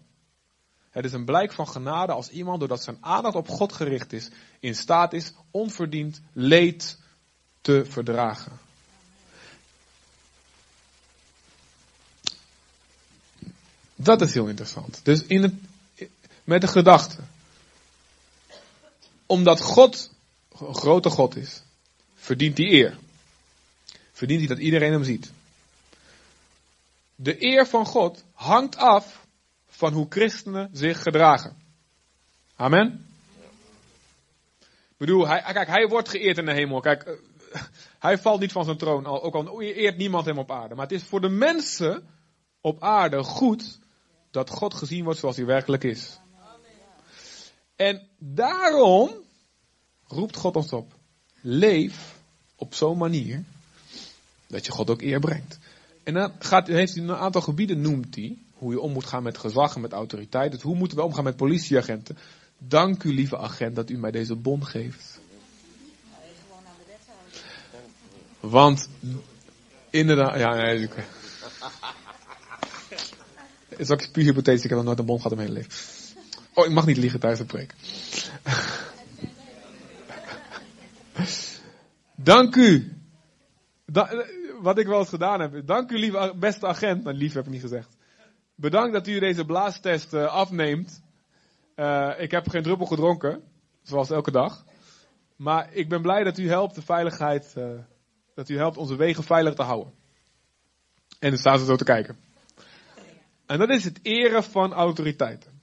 Het is een blijk van genade als iemand, doordat zijn aandacht op God gericht is, in staat is onverdiend leed te verdragen. Dat is heel interessant. Dus in het, met de gedachte. Omdat God een grote God is, verdient hij eer. Verdient hij dat iedereen hem ziet. De eer van God hangt af van hoe christenen zich gedragen. Amen. Ik bedoel, hij, kijk, hij wordt geëerd in de hemel. Kijk, eh, hij valt niet van zijn troon, ook al eert niemand hem op aarde. Maar het is voor de mensen op aarde goed dat God gezien wordt zoals hij werkelijk is. En daarom roept God ons op. Leef op zo'n manier dat je God ook eer brengt. En dan gaat, heeft hij een aantal gebieden, noemt hij, hoe je om moet gaan met gezag en met autoriteit. Dus hoe moeten we omgaan met politieagenten? Dank u, lieve agent, dat u mij deze bon geeft. Want, inderdaad, ja, nee. Het is ook puur hypothetisch, ik heb nog nooit een bon gehad in mijn leven. Oh, ik mag niet liegen tijdens de preek. *laughs* Dank u. wat ik wel eens gedaan heb. Dank u, lieve beste agent. Nou, lief heb ik niet gezegd. Bedankt dat u deze blaastest uh, afneemt. Uh, ik heb geen druppel gedronken, zoals elke dag. Maar ik ben blij dat u helpt de veiligheid, uh, dat u helpt onze wegen veilig te houden. En dan staan ze zo te kijken. En dat is het eren van autoriteiten.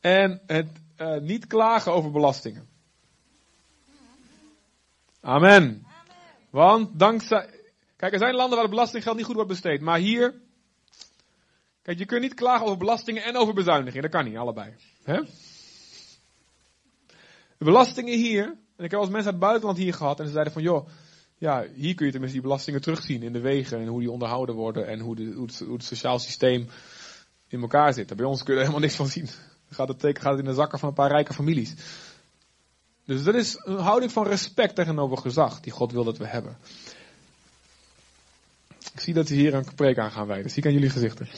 En het uh, niet klagen over belastingen. Amen. Want dankzij. Kijk, er zijn landen waar belastinggeld niet goed wordt besteed. Maar hier. Kijk, je kunt niet klagen over belastingen en over bezuinigingen. Dat kan niet, allebei. De belastingen hier. En ik heb als mensen uit het buitenland hier gehad. En ze zeiden van, joh. Ja, hier kun je tenminste die belastingen terugzien in de wegen. En hoe die onderhouden worden. En hoe, de, hoe het sociaal systeem in elkaar zit. Bij ons kun je er helemaal niks van zien. Dan gaat het, gaat het in de zakken van een paar rijke families. Dus dat is een houding van respect tegenover gezag die God wil dat we hebben. Ik zie dat ze hier een preek aan gaan wijden. Zie ik aan jullie gezichten.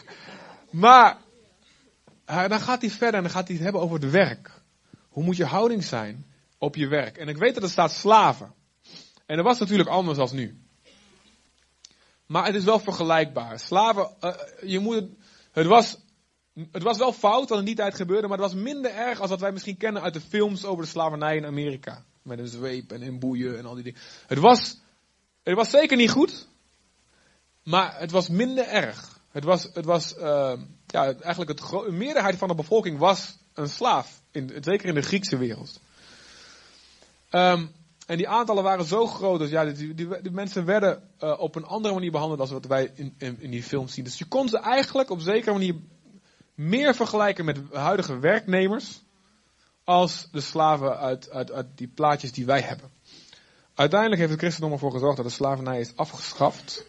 *laughs* maar dan gaat hij verder en dan gaat hij het hebben over het werk. Hoe moet je houding zijn op je werk? En ik weet dat er staat slaven. En dat was natuurlijk anders als nu. Maar het is wel vergelijkbaar. Slaven, uh, je moet het, het was het was wel fout wat in die tijd gebeurde, maar het was minder erg als wat wij misschien kennen uit de films over de slavernij in Amerika. Met een zweep en in boeien en al die dingen. Het was, het was zeker niet goed, maar het was minder erg. Het was, het was uh, ja, eigenlijk het de meerderheid van de bevolking was een slaaf. In, zeker in de Griekse wereld. Um, en die aantallen waren zo groot, dus ja, die, die, mensen werden uh, op een andere manier behandeld dan wat wij in, in, die films zien. Dus je kon ze eigenlijk op zekere manier meer vergelijken met huidige werknemers als de slaven uit, uit, uit die plaatjes die wij hebben. Uiteindelijk heeft het christendom ervoor gezorgd dat de slavernij is afgeschaft.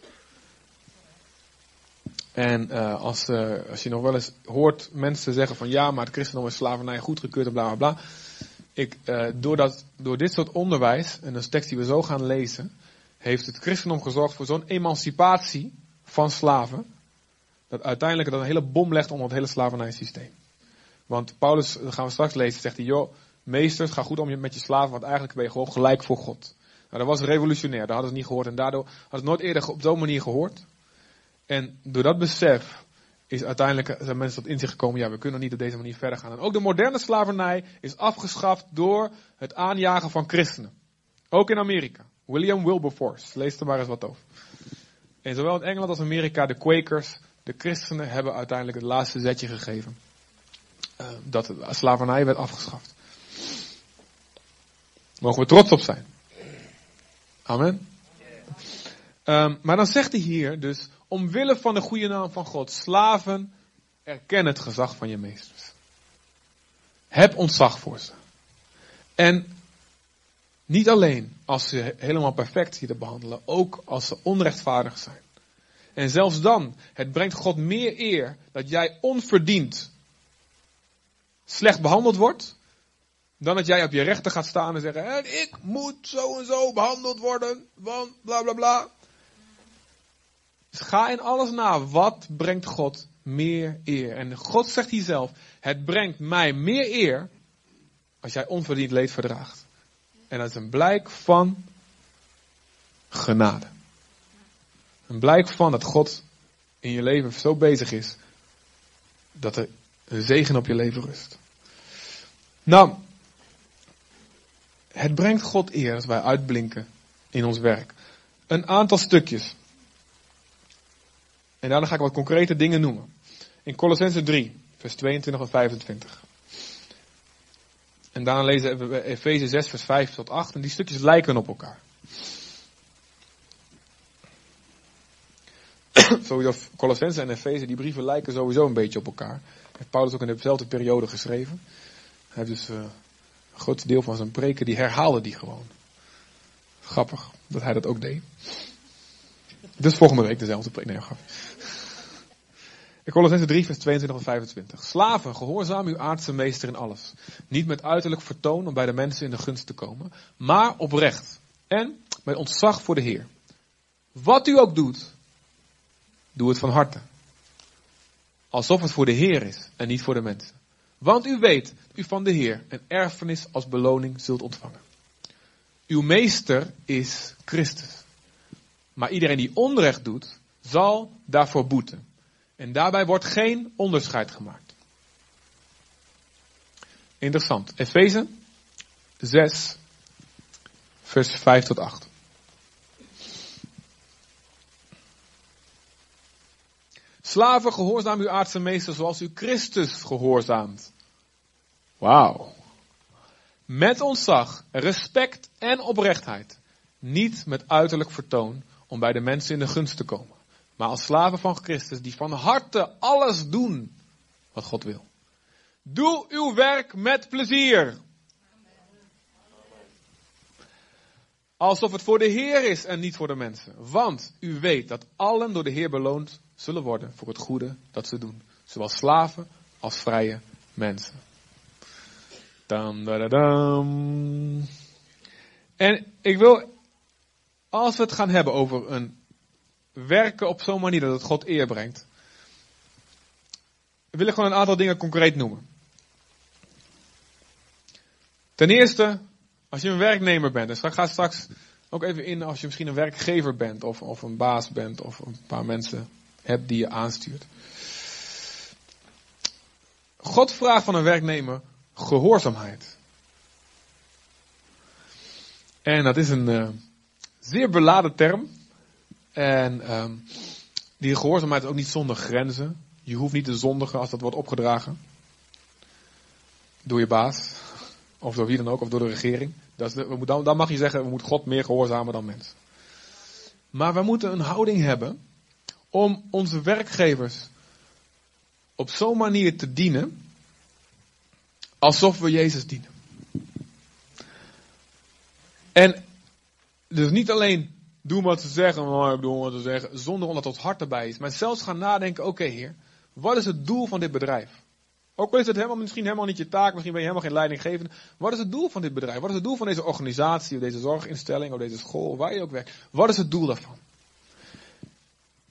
En uh, als, uh, als je nog wel eens hoort mensen zeggen van ja, maar het christendom is slavernij goedgekeurd en bla bla bla. Ik, doordat, door dit soort onderwijs, en een tekst die we zo gaan lezen, heeft het christendom gezorgd voor zo'n emancipatie van slaven dat uiteindelijk dat een hele bom legt onder het hele slavernijsysteem. Want Paulus, dat gaan we straks lezen, zegt hij, joh, meesters, ga goed om met je slaven, want eigenlijk ben je gewoon gelijk voor God. Nou, dat was revolutionair, dat hadden ze niet gehoord en daardoor had het nooit eerder op zo'n manier gehoord. En door dat besef is uiteindelijk zijn mensen tot inzicht gekomen, ja, we kunnen niet op deze manier verder gaan. En ook de moderne slavernij is afgeschaft door het aanjagen van christenen. Ook in Amerika. William Wilberforce, lees er maar eens wat over. En zowel in Engeland als Amerika, de Quakers, de christenen hebben uiteindelijk het laatste zetje gegeven. Uh, dat de slavernij werd afgeschaft. Mogen we trots op zijn. Amen. Um, maar dan zegt hij hier dus, omwille van de goede naam van God, slaven, erken het gezag van je meesters. Heb ontzag voor ze. En niet alleen als ze helemaal perfect hier te behandelen, ook als ze onrechtvaardig zijn. En zelfs dan, het brengt God meer eer dat jij onverdiend slecht behandeld wordt, dan dat jij op je rechten gaat staan en zeggen, en ik moet zo en zo behandeld worden, want bla bla bla. Dus ga in alles na, wat brengt God meer eer? En God zegt hier zelf, het brengt mij meer eer als jij onverdiend leed verdraagt. En dat is een blijk van genade. Een blijk van dat God in je leven zo bezig is dat er een zegen op je leven rust. Nou, het brengt God eer als wij uitblinken in ons werk. Een aantal stukjes. En daarna ga ik wat concrete dingen noemen. In Colossense 3, vers 22 en 25. En daarna lezen we Efeze 6, vers 5 tot 8. En die stukjes lijken op elkaar. *clears throat* sowieso Colossense en Efeze, die brieven lijken sowieso een beetje op elkaar. Heeft Paulus ook in dezelfde periode geschreven. Hij heeft dus uh, een groot deel van zijn preken, die herhaalde die gewoon. Grappig dat hij dat ook deed. Dus volgende week dezelfde preek. Nee, grap. Colossense 3, vers 22 en 25. Slaven, gehoorzaam uw aardse meester in alles. Niet met uiterlijk vertoon om bij de mensen in de gunst te komen, maar oprecht. En met ontzag voor de Heer. Wat u ook doet, doe het van harte. Alsof het voor de Heer is en niet voor de mensen. Want u weet dat u van de Heer een erfenis als beloning zult ontvangen. Uw meester is Christus. Maar iedereen die onrecht doet, zal daarvoor boeten. En daarbij wordt geen onderscheid gemaakt. Interessant. Efeze 6, vers 5 tot 8. Slaven, gehoorzaam uw aardse meester zoals u Christus gehoorzaamt. Wauw. Met ontzag, respect en oprechtheid. Niet met uiterlijk vertoon om bij de mensen in de gunst te komen. Maar als slaven van Christus die van harte alles doen wat God wil. Doe uw werk met plezier. Alsof het voor de Heer is en niet voor de mensen. Want u weet dat allen door de Heer beloond zullen worden voor het goede dat ze doen. Zowel slaven als vrije mensen. Dam, da, dam. En ik wil, als we het gaan hebben over een werken op zo'n manier dat het God eer brengt, wil ik gewoon een aantal dingen concreet noemen. Ten eerste, als je een werknemer bent, en ga straks ook even in als je misschien een werkgever bent, of, of een baas bent, of een paar mensen hebt die je aanstuurt. God vraagt van een werknemer gehoorzaamheid. En dat is een uh, zeer beladen term. En um, die gehoorzaamheid is ook niet zonder grenzen. Je hoeft niet te zondigen als dat wordt opgedragen. Door je baas. Of door wie dan ook, of door de regering. Dat de, dan, dan mag je zeggen, we moeten God meer gehoorzamen dan mensen. Maar we moeten een houding hebben om onze werkgevers op zo'n manier te dienen alsof we Jezus dienen. En dus niet alleen doen wat ze zeggen, maar doen wat ze zeggen, zonder omdat het hart erbij is. Maar zelfs gaan nadenken, oké heer, wat is het doel van dit bedrijf? Ook al is het helemaal, misschien helemaal niet je taak, misschien ben je helemaal geen leidinggevende. Wat is het doel van dit bedrijf? Wat is het doel van deze organisatie, of deze zorginstelling, of deze school, waar je ook werkt? Wat is het doel daarvan?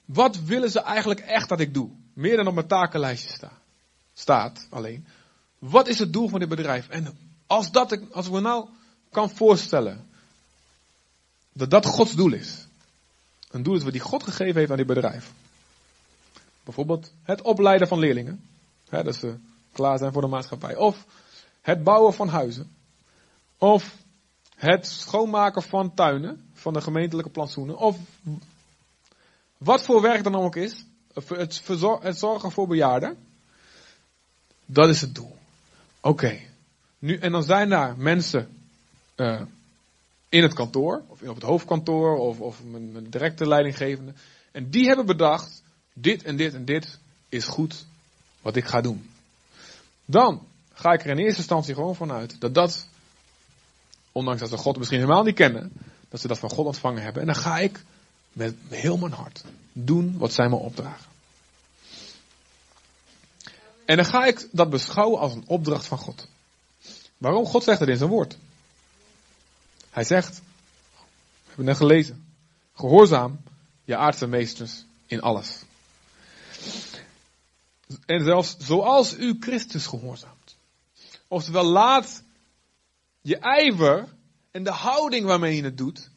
Wat willen ze eigenlijk echt dat ik doe? Meer dan op mijn takenlijstje sta, staat alleen. Wat is het doel van dit bedrijf? En als, dat, als ik me nou kan voorstellen dat dat Gods doel is. Een doel is wat die God gegeven heeft aan dit bedrijf. Bijvoorbeeld het opleiden van leerlingen. Hè, dat ze klaar zijn voor de maatschappij. Of het bouwen van huizen. Of het schoonmaken van tuinen. Van de gemeentelijke plantsoenen. Of wat voor werk dan ook is. Het, het zorgen voor bejaarden. Dat is het doel. Oké. Nu, en dan zijn daar mensen uh, in het kantoor, of op het hoofdkantoor, of, of mijn, directe leidinggevende. En die hebben bedacht, dit en dit en dit is goed wat ik ga doen. Dan ga ik er in eerste instantie gewoon vanuit dat dat, ondanks dat ze God misschien helemaal niet kennen, dat ze dat van God ontvangen hebben. En dan ga ik met heel mijn hart doen wat zij me opdragen. En dan ga ik dat beschouwen als een opdracht van God. Waarom? God zegt het in zijn woord. Hij zegt, we hebben net gelezen, gehoorzaam je aardse meesters in alles. En zelfs zoals u Christus gehoorzaamt. Oftewel, laat je ijver en de houding waarmee je het doet,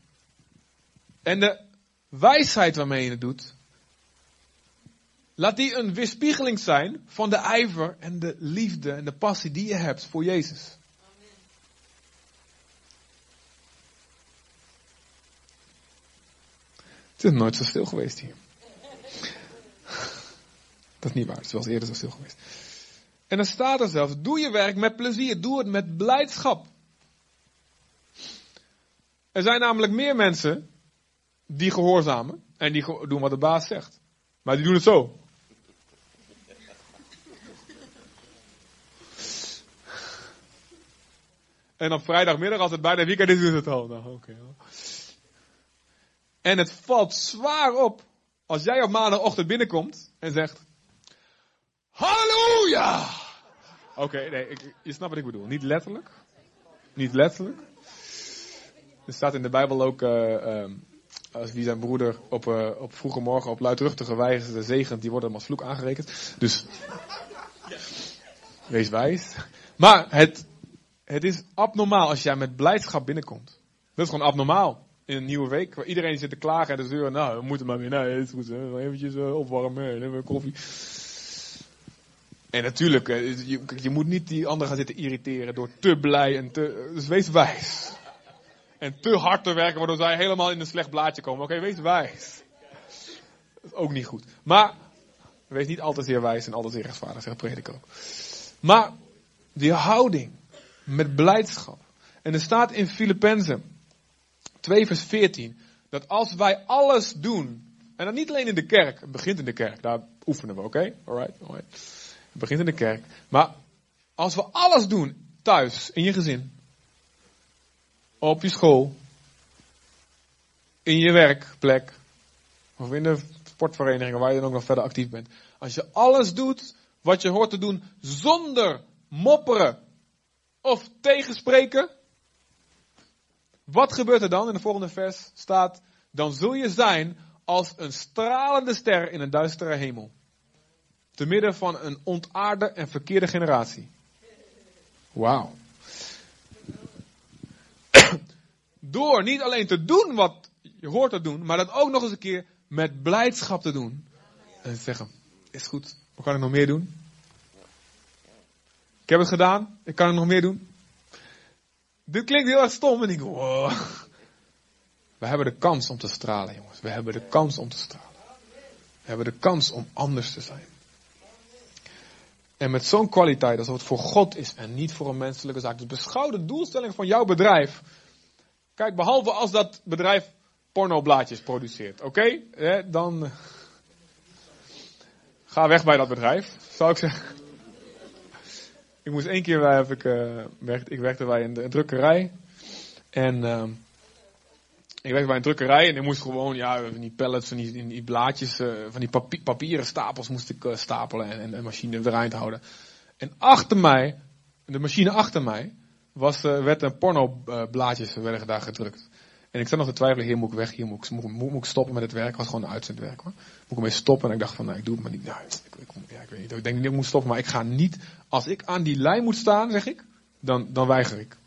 en de wijsheid waarmee je het doet, laat die een weerspiegeling zijn van de ijver en de liefde en de passie die je hebt voor Jezus. Het is nooit zo stil geweest hier. Dat is niet waar, het was eerder zo stil geweest. En dan staat er zelfs, doe je werk met plezier, doe het met blijdschap. Er zijn namelijk meer mensen die gehoorzamen en die doen wat de baas zegt. Maar die doen het zo. En op vrijdagmiddag, als het bijna weekend is, is het al. Nou, oké. En het valt zwaar op als jij op maandagochtend binnenkomt en zegt, Halleluja! Oké, nee, ik, je snapt wat ik bedoel. Niet letterlijk. Niet letterlijk. Er staat in de Bijbel ook, uh, als wie zijn broeder op, uh, op vroege morgen op luidruchtige wijze zegent, die wordt hem als vloek aangerekend. Dus, wees wijs. Maar het, het is abnormaal als jij met blijdschap binnenkomt. Dat is gewoon abnormaal. In een nieuwe week, waar iedereen zit te klagen en de zeuren, nou, we moeten maar weer, nou, het goed, hè. eventjes uh, opwarmen, en koffie. En natuurlijk, je, je, moet niet die anderen gaan zitten irriteren door te blij en te, dus wees wijs. En te hard te werken, waardoor zij helemaal in een slecht blaadje komen. Oké, wees wijs. Is ook niet goed. Maar, wees niet altijd zeer wijs en altijd zeer rechtvaardig, zegt predik ook. Maar, die houding, met blijdschap. En er staat in Filippenzen 2 vers 14, dat als wij alles doen, en dan niet alleen in de kerk, het begint in de kerk, daar oefenen we, oké? Okay? Alright, alright. Het begint in de kerk. Maar als we alles doen, thuis, in je gezin, op je school, in je werkplek, of in de sportverenigingen waar je dan ook nog verder actief bent. Als je alles doet wat je hoort te doen zonder mopperen of tegenspreken. Wat gebeurt er dan? In de volgende vers staat, dan zul je zijn als een stralende ster in een duistere hemel. Te midden van een ontaarde en verkeerde generatie. Wauw. *clears throat* Door niet alleen te doen wat je hoort te doen, maar dat ook nog eens een keer met blijdschap te doen. En te zeggen, is goed, wat kan ik nog meer doen? Ik heb het gedaan, ik kan er nog meer doen. Dit klinkt heel erg stom en ik wow. We hebben de kans om te stralen, jongens. We hebben de kans om te stralen. We hebben de kans om anders te zijn. En met zo'n kwaliteit alsof het voor God is en niet voor een menselijke zaak. Dus beschouw de doelstelling van jouw bedrijf. Kijk, behalve als dat bedrijf pornoblaadjes produceert. Oké, dan eh, ga weg bij dat bedrijf, zou ik zeggen. Ik moest één keer, heb ik, werkte, ik werkte bij een, drukkerij. En uh, ik werkte bij een drukkerij en ik moest gewoon, ja, van die pallets, van die, die blaadjes, uh, van die papieren stapels moest ik uh, stapelen en, de machine eruit houden. En achter mij, de machine achter mij, was, werd een pornoblaadjes werden daar gedrukt. En ik zat nog te twijfelen, hier moet ik weg, hier moet ik, stoppen met het werk. Het was gewoon een uitzendwerk hoor. Moet ik ermee stoppen? En ik dacht van, nou, ik doe het maar niet. Nou, ik, ik, ik weet niet. Ik denk niet dat ik moet stoppen, maar ik ga niet, als ik aan die lijn moet staan, zeg ik, dan, dan weiger ik.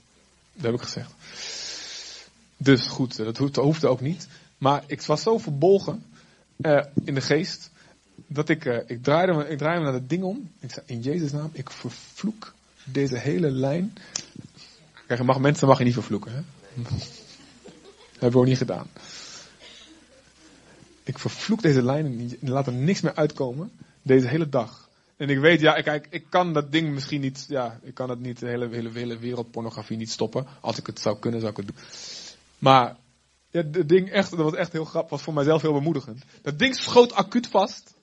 Dat heb ik gezegd. Dus goed, dat hoefde, ook niet. Maar ik was zo verbolgen uh, in de geest, dat ik, uh, ik, draaide me, ik draaide me naar dat ding om. Ik zei, in Jezus naam, ik vervloek deze hele lijn. Kijk, mag, mensen mag je niet vervloeken. Hè? Dat hebben we ook niet gedaan. Ik vervloek deze lijnen niet en laat er niks meer uitkomen. Deze hele dag. En ik weet, ja, kijk, ik kan dat ding misschien niet, ja, ik kan het niet, de hele, hele, hele wereldpornografie niet stoppen. Als ik het zou kunnen, zou ik het doen. Maar, ja, het ding echt, dat was echt heel grappig, was voor mijzelf heel bemoedigend. Dat ding schoot acuut vast.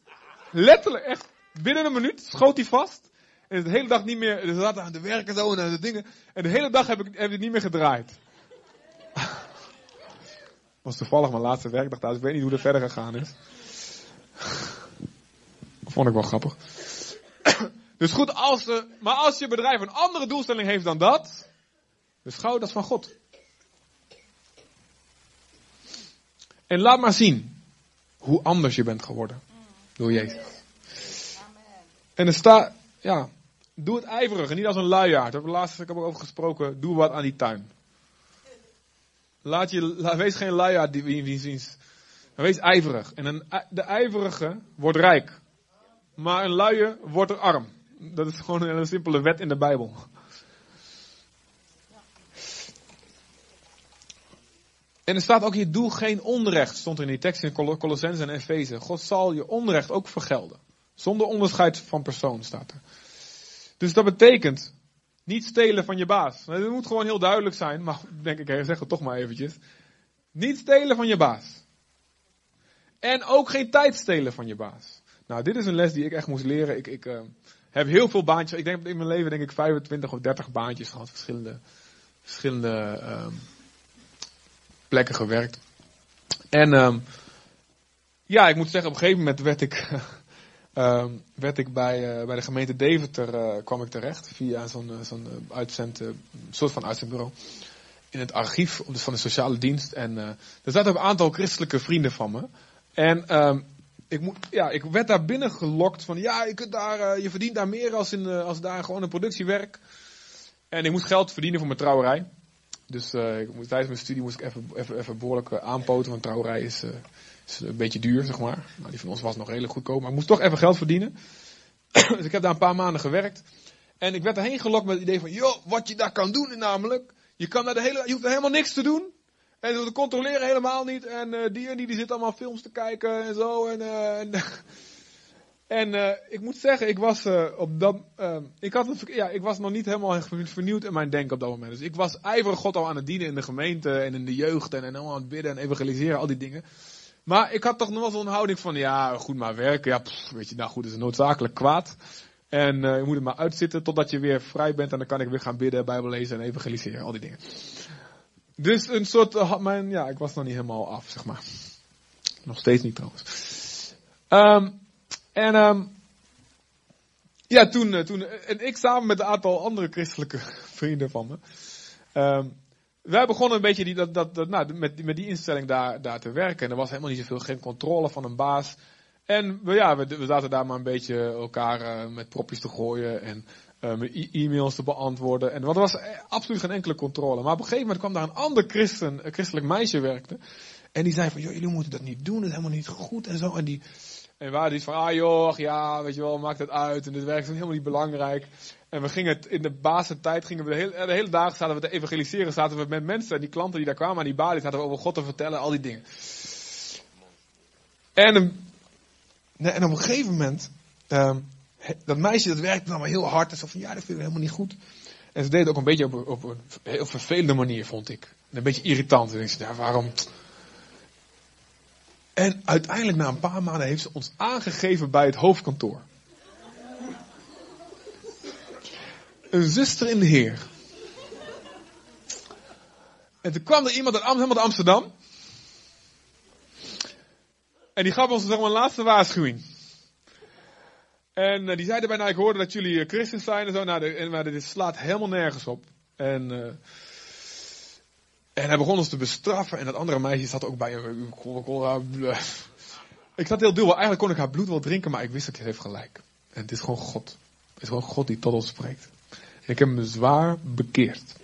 Letterlijk, echt, binnen een minuut schoot hij vast. En de hele dag niet meer, er zaten aan de werken zo en aan de dingen. En de hele dag heb ik, heb ik niet meer gedraaid was toevallig mijn laatste werkdag thuis. Ik weet niet hoe het verder gegaan is. Vond ik wel grappig. Dus goed, als, maar als je bedrijf een andere doelstelling heeft dan dat, beschouw dat van God. En laat maar zien hoe anders je bent geworden door Jezus. En er staat, ja, doe het ijverig en niet als een luiaard. Daar heb ik laatst ik over gesproken. Doe wat aan die tuin. Laat je, wees geen luiaard die wie ziens. Wees ijverig. En een, de ijverige wordt rijk. Maar een luie wordt er arm. Dat is gewoon een simpele wet in de Bijbel. En er staat ook hier, doe geen onrecht, stond er in die tekst in Colossense en Efeze. God zal je onrecht ook vergelden. Zonder onderscheid van persoon staat er. Dus dat betekent, niet stelen van je baas. Dat moet gewoon heel duidelijk zijn, maar *laughs* denk ik, zeg het toch maar eventjes. Niet stelen van je baas. En ook geen tijd stelen van je baas. Nou, dit is een les die ik echt moest leren. Ik, ik uh, heb heel veel baantjes. Ik denk in mijn leven denk ik 25 of 30 baantjes gehad. Verschillende, verschillende uh, plekken gewerkt. En um, ja, ik moet zeggen, op een gegeven moment werd ik, *laughs* werd ik bij, uh, bij de gemeente Deventer uh, kwam ik terecht via zo'n zo'n uitzend, soort van uitzendbureau in het archief van de sociale dienst. En uh, er zaten een aantal christelijke vrienden van me. En um, ik, moet, ja, ik werd daar binnen gelokt van ja, je, kunt daar, je verdient daar meer als, in, als daar gewoon een productiewerk. En ik moest geld verdienen voor mijn trouwerij. Dus ik moest, tijdens mijn studie moest ik even, even, even behoorlijk aanpoten, want trouwerij is, is een beetje duur, zeg maar. Nou, die van ons was nog redelijk goedkoop, maar ik moest toch even geld verdienen. *clears throat* dus ik heb daar een paar maanden gewerkt. En ik werd erheen gelokt met het idee van, joh, wat je daar kan doen namelijk. Je, kan naar de hele, je hoeft er helemaal niks te doen. En ze controleren helemaal niet. En uh, die en die, die zitten allemaal films te kijken en zo. En, uh, en, *laughs* uh, ik moet zeggen, ik was op dat. ik, had ja, ik was nog niet helemaal vernieuwd in mijn denken op dat moment. Dus ik was ijverig God al aan het dienen in de gemeente en in de jeugd. En, en allemaal aan het bidden en evangeliseren, al die dingen. Maar ik had toch nog wel zo'n houding van, ja, goed maar werken. Ja, weet je, nou goed, is noodzakelijk kwaad. En uh, je moet het maar uitzitten totdat je weer vrij bent. En dan kan ik weer gaan bidden, bijbel lezen en evangeliseren. Al die dingen. Dus een soort, uh, mijn, ja, ik was nog niet helemaal af, zeg maar. Nog steeds niet trouwens. Um, en um, ja, toen, uh, toen, en ik samen met een aantal andere christelijke *laughs* vrienden van me. Um, wij begonnen een beetje die, dat, dat, nou, met, met die instelling daar, daar te werken. En er was helemaal niet zoveel, geen controle van een baas. En we, ja, we, we zaten daar maar een beetje elkaar uh, met propjes te gooien en uh, met e-mails te beantwoorden. En, want er was absoluut geen enkele controle. Maar op een gegeven moment kwam daar een ander christen, een christelijk meisje werkte. En die zei van, joh, jullie moeten dat niet doen, dat is helemaal niet goed en zo. En die, en waren die van, ah joh, ja, weet je wel, maakt het uit. En dit werk is helemaal niet belangrijk. En we gingen het, in de basentijd gingen we de hele, de hele dag zaten we te evangeliseren. Zaten we met mensen, en die klanten die daar kwamen aan die balie, zaten we over God te vertellen, al die dingen. En en op een gegeven moment, um, dat meisje dat werkte dan maar heel hard. En zo van, ja, dat vind ik helemaal niet goed. En ze deed het ook een beetje op, op een heel vervelende manier, vond ik. een beetje irritant. En ik zei, ja, waarom... En uiteindelijk na een paar maanden heeft ze ons aangegeven bij het hoofdkantoor. Een zuster in de Heer. En toen kwam er iemand uit helemaal Amsterdam. En die gaf ons maar, een laatste waarschuwing. En uh, die zeiden bijna, ik hoorde dat jullie uh, christen zijn en zo. Nou, en, maar dit slaat helemaal nergens op. En, uh, en hij begon ons te bestraffen. En dat andere meisje zat ook bij hem. *laughs* Ik zat heel dubbel. Eigenlijk kon ik haar bloed wel drinken, maar ik wist dat hij heeft gelijk. En het is gewoon God. Het is gewoon God die tot ons spreekt. Ik heb me zwaar bekeerd.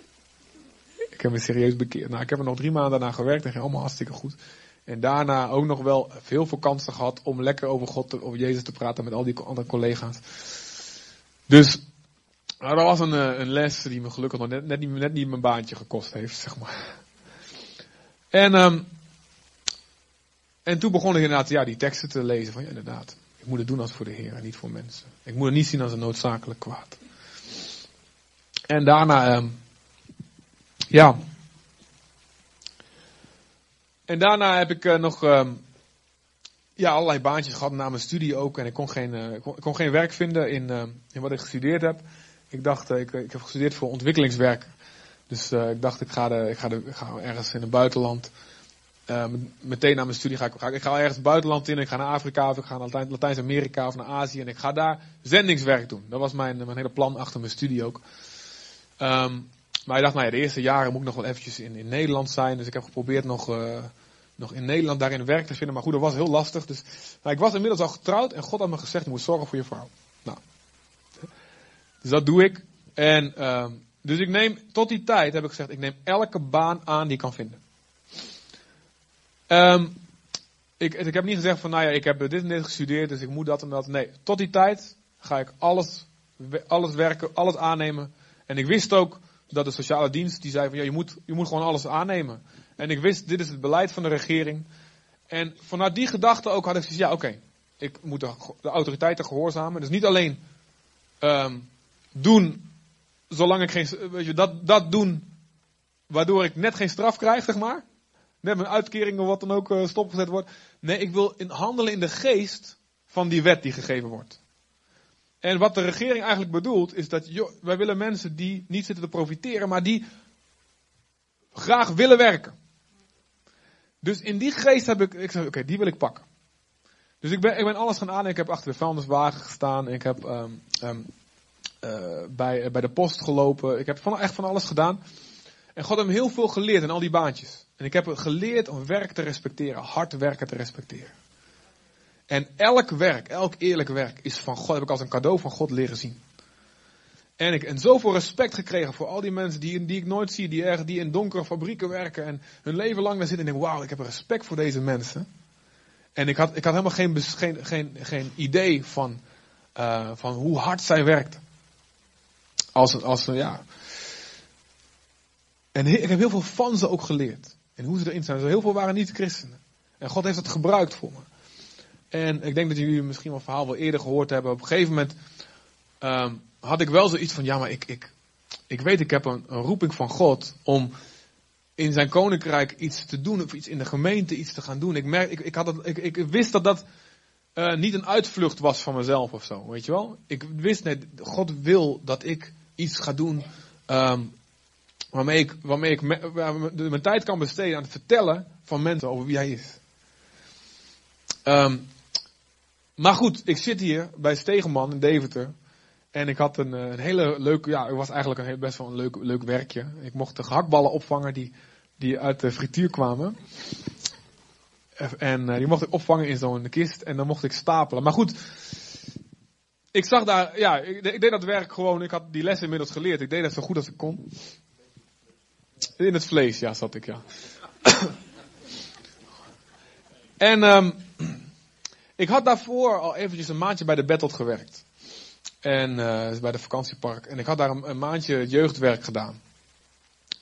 Ik heb me serieus bekeerd. Nou, ik heb er nog drie maanden daarna gewerkt en ging allemaal hartstikke goed. En daarna ook nog wel veel vakantie gehad om lekker over God, te, over Jezus te praten met al die andere collega's. Dus, nou, dat was een, eh, een les die me gelukkig nog net, net, niet, mijn baantje gekost heeft, zeg maar. En, um, en toen begon ik inderdaad ja, die teksten te lezen van ja, inderdaad. Ik moet het doen als voor de Heer en niet voor mensen. Ik moet het niet zien als een noodzakelijk kwaad. En daarna, um, ja, en daarna heb ik uh, nog uh, ja, allerlei baantjes gehad na mijn studie ook. En ik kon geen, uh, kon, geen werk vinden in, in wat ik gestudeerd heb. Ik dacht, ik, ik heb gestudeerd voor ontwikkelingswerk. Dus ik dacht, ik ga, de, ik, ga de, ga ergens in het buitenland. meteen na mijn studie ga ik, ga, ik ga ergens het buitenland in. Ik ga naar Afrika of ik ga naar Latijns-Amerika of naar Azië. En ik ga daar zendingswerk doen. Dat was mijn, mijn hele plan achter mijn studie ook. Um, maar ik dacht, nou ja, de eerste jaren moet ik nog wel eventjes in, in Nederland zijn. Dus ik heb geprobeerd nog, uh, nog in Nederland daarin werk te vinden. Maar goed, dat was heel lastig. Dus ik was inmiddels al getrouwd en God had me gezegd, je moet zorgen voor je vrouw. Nou, dus dat doe ik. En uh, dus ik neem, tot die tijd heb ik gezegd, ik neem elke baan aan die ik kan vinden. Um, ik, ik heb niet gezegd van, nou ja, ik heb dit en dit gestudeerd, dus ik moet dat en dat. Nee, tot die tijd ga ik alles, alles werken, alles aannemen. En ik wist ook, dat de sociale dienst die zei van ja, je moet, je moet gewoon alles aannemen. En ik wist, dit is het beleid van de regering. En vanuit die gedachte ook had ik gezegd, ja oké, ik moet de, autoriteiten gehoorzamen. Dus niet alleen um, doen, zolang ik geen, weet je, dat, dat doen, waardoor ik net geen straf krijg, zeg maar. Net mijn uitkering of wat dan ook uh, stopgezet wordt. Nee, ik wil handelen in de geest van die wet die gegeven wordt. En wat de regering eigenlijk bedoelt, is dat wij willen mensen die niet zitten te profiteren, maar die graag willen werken. Dus in die geest heb ik, ik zei, oké, die wil ik pakken. Dus ik ben, ik ben alles gaan aan. Ik heb achter de vuilniswagen gestaan. Ik heb um, um, uh, bij, bij de post gelopen. Ik heb van, echt van alles gedaan. En God heeft me heel veel geleerd in al die baantjes. En ik heb geleerd om werk te respecteren, hard werken te respecteren. En elk werk, elk eerlijk werk is van God, heb ik als een cadeau van God leren zien. En ik en zoveel respect gekregen voor al die mensen die, die ik nooit zie, die, erg, die in donkere fabrieken werken en hun leven lang daar zitten. En denk, wauw, ik heb respect voor deze mensen. En ik had, ik had helemaal geen, geen, geen, geen idee van, uh, van hoe hard zij werkten. Als, als, ja. En ik heb heel veel van ze ook geleerd. En hoe ze erin zijn. Heel veel waren niet christenen. En God heeft het gebruikt voor me. En ik denk dat jullie misschien wel verhaal wel eerder gehoord hebben. Op een gegeven moment um, had ik wel zoiets van, ja, maar ik, ik, ik weet, ik heb een, roeping van God om in zijn koninkrijk iets te doen, of iets in de gemeente iets te gaan doen. Ik, merk, ik, ik, had het, ik, ik wist dat dat uh, niet een uitvlucht was van mezelf of zo, weet je wel? Ik wist net, God wil dat ik iets ga doen um, waarmee ik, waarmee ik mijn tijd kan besteden aan het vertellen van mensen over wie hij is. Um, maar goed, ik zit hier bij Stegenman in Deventer. En ik had een, een hele leuke, ja, het was eigenlijk een best wel een leuk, leuk werkje. Ik mocht de gehaktballen opvangen die, die uit de frituur kwamen. En uh, die mocht ik opvangen in zo'n kist en dan mocht ik stapelen. Maar goed, ik zag daar, ja, ik, ik, deed dat werk gewoon, ik had die les inmiddels geleerd. Ik deed dat zo goed als ik kon. In het vlees, ja, zat ik, ja. *coughs* en um, ik had daarvoor al eventjes een maandje bij de Battle gewerkt. En uh, bij de vakantiepark. En ik had daar een, maandje jeugdwerk gedaan.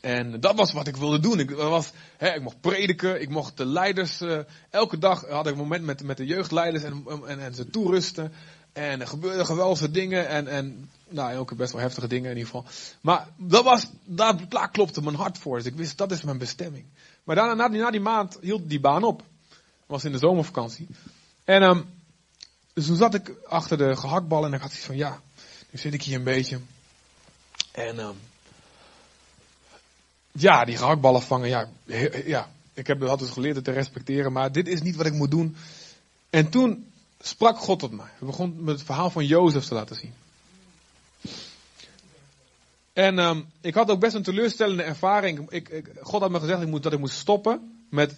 En dat was wat ik wilde doen. Ik, was, hè, ik mocht prediken, ik mocht de leiders. Uh, elke dag had ik een moment met, met de jeugdleiders en, en, ze toerusten. En er gebeurden geweldige dingen. En, en nou, ook best wel heftige dingen in ieder geval. Maar dat was, daar, daar klopte mijn hart voor. Dus ik wist, dat is mijn bestemming. Maar daarna, na die, na die maand, hield die baan op. was in de zomervakantie. En um, dus toen zat ik achter de gehaktballen en ik had iets van, ja, nu zit ik hier een beetje. En um, ja, die gehaktballen vangen, ja, ja, ik heb altijd geleerd te respecteren, maar dit is niet wat ik moet doen. En toen sprak God tot mij. Hij begon met het verhaal van Jozef te laten zien. En um, ik had ook best een teleurstellende ervaring. Ik, ik, God had me gezegd dat ik moest stoppen met,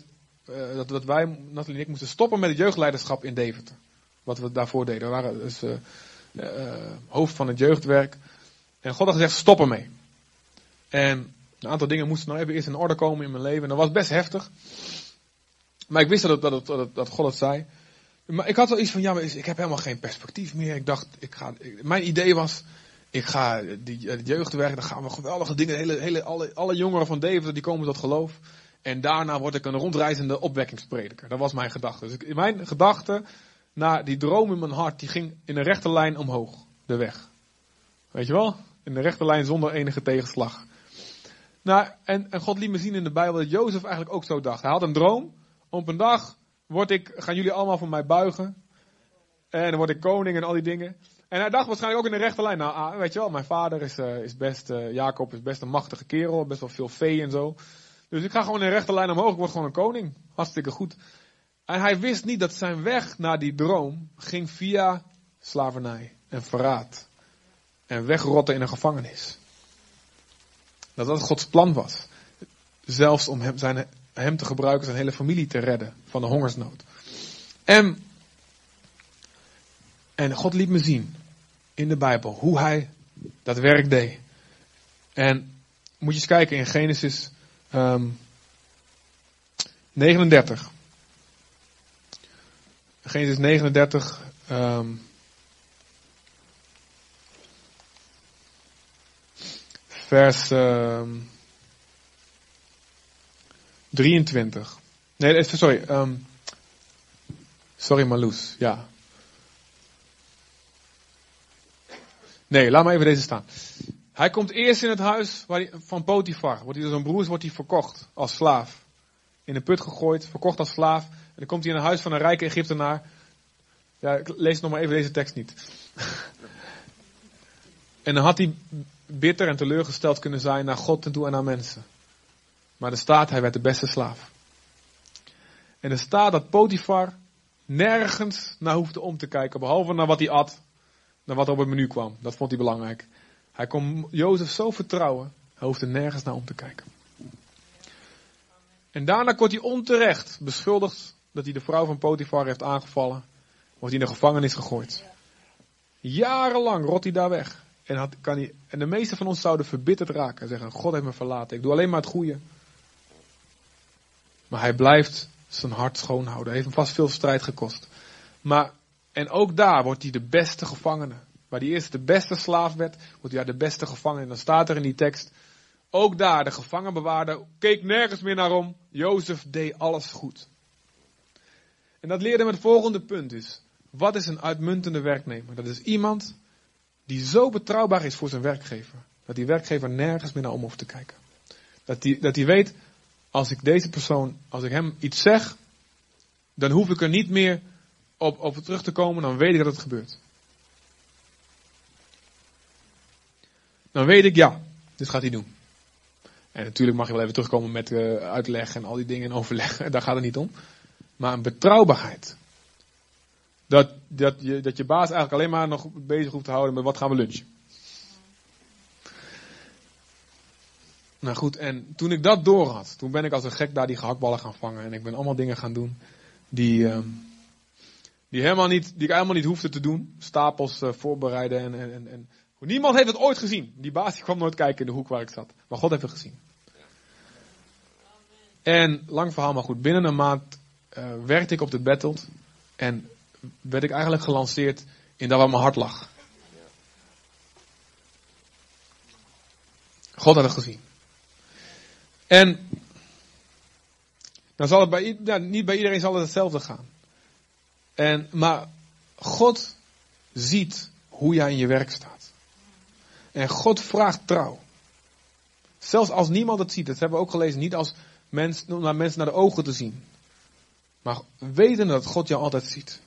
uh, dat, dat wij, Nathalie en ik, moesten stoppen met het jeugdleiderschap in Deventer. Wat we daarvoor deden. We waren dus uh, uh, hoofd van het jeugdwerk. En God had gezegd, stop ermee. En een aantal dingen moesten nou even eerst in orde komen in mijn leven. En dat was best heftig. Maar ik wist dat, dat, dat, dat God het zei. Maar ik had wel iets van, ja, maar ik heb helemaal geen perspectief meer. Ik dacht, ik ga, mijn idee was, ik ga die, het jeugdwerk, dan gaan we geweldige dingen. Hele, hele, alle, alle jongeren van Deventer, die komen tot geloof. En daarna word ik een rondreizende opwekkingsprediker. Dat was mijn gedachte. Dus ik, mijn gedachte naar die droom in mijn hart, die ging in een rechte lijn omhoog, de weg. Weet je wel? In de rechte lijn zonder enige tegenslag. Nou, en, en God liet me zien in de Bijbel dat Jozef eigenlijk ook zo dacht. Hij had een droom. Op een dag word ik, gaan jullie allemaal voor mij buigen. En dan word ik koning en al die dingen. En hij dacht waarschijnlijk ook in de rechte lijn. Nou, ah, weet je wel, mijn vader is, uh, is best, uh, Jacob is best een machtige kerel. Best wel veel vee en zo. Dus ik ga gewoon in rechte lijn omhoog. Ik word gewoon een koning. Hartstikke goed. En hij wist niet dat zijn weg naar die droom ging via slavernij en verraad. En wegrotten in een gevangenis. Dat dat Gods plan was. Zelfs om hem, zijn, hem te gebruiken, zijn hele familie te redden van de hongersnood. En, en God liet me zien in de Bijbel hoe hij dat werk deed. En moet je eens kijken in Genesis um, 39. Genesis 39. Um, vers um, 23. Nee, sorry. Um, sorry, Marloes. Ja. Nee, laat maar even deze staan. Hij komt eerst in het huis van Potifar. Wordt hij door zijn broers wordt hij verkocht als slaaf. In een put gegooid, verkocht als slaaf. En dan komt hij in een huis van een rijke Egyptenaar. Ja, ik lees nog maar even deze tekst niet. *laughs* en dan had hij bitter en teleurgesteld kunnen zijn naar God en toe en naar mensen. Maar er staat, hij werd de beste slaaf. En er staat dat Potifar nergens naar hoefde om te kijken, behalve naar wat hij at, naar wat er op het menu kwam. Dat vond hij belangrijk. Hij kon Jozef zo vertrouwen, hij hoefde nergens naar om te kijken. En daarna wordt hij onterecht beschuldigd dat hij de vrouw van Potifar heeft aangevallen. Wordt hij in de gevangenis gegooid. Jarenlang rot hij daar weg. En, had, kan hij, en de meeste van ons zouden verbitterd raken en zeggen: God heeft me verlaten, ik doe alleen maar het goede. Maar hij blijft zijn hart schoonhouden. Hij heeft hem vast veel strijd gekost. Maar, en ook daar wordt hij de beste gevangene. Waar hij eerst de beste slaaf werd, wordt hij de beste gevangene. En dan staat er in die tekst, ook daar, de gevangenbewaarder keek nergens meer naar om. Jozef deed alles goed. En dat leerde me het volgende punt is. Wat is een uitmuntende werknemer? Dat is iemand die zo betrouwbaar is voor zijn werkgever. Dat die werkgever nergens meer naar om hoeft te kijken. Dat die, dat die weet, als ik deze persoon, als ik hem iets zeg, dan hoef ik er niet meer op, op terug te komen, dan weet ik dat het gebeurt. Dan weet ik, ja, dit gaat hij doen. En natuurlijk mag je wel even terugkomen met uh, uitleg en al die dingen en overleg. *laughs* Daar gaat het niet om. Maar een betrouwbaarheid. Dat, dat, je, dat je baas eigenlijk alleen maar nog bezig hoeft te houden met wat gaan we lunchen. Nou goed, en toen ik dat door had, toen ben ik als een gek daar die gehaktballen gaan vangen. En ik ben allemaal dingen gaan doen die, uh, die, helemaal niet, die ik helemaal niet hoefde te doen. Stapels uh, voorbereiden en, en, en, en, Niemand heeft het ooit gezien. Die baas kwam nooit kijken in de hoek waar ik zat. Maar God heeft het gezien. En lang verhaal maar goed, binnen een maand uh, werkte ik op de battle. En werd ik eigenlijk gelanceerd in dat waar mijn hart lag. God had het gezien. En dan zal het bij, niet bij iedereen zal het hetzelfde gaan. En, maar God ziet hoe jij in je werk staat. En God vraagt trouw. Zelfs als niemand het ziet. Dat hebben we ook gelezen. Niet als mens, naar mensen naar de ogen te zien. Maar weten dat God jou altijd ziet.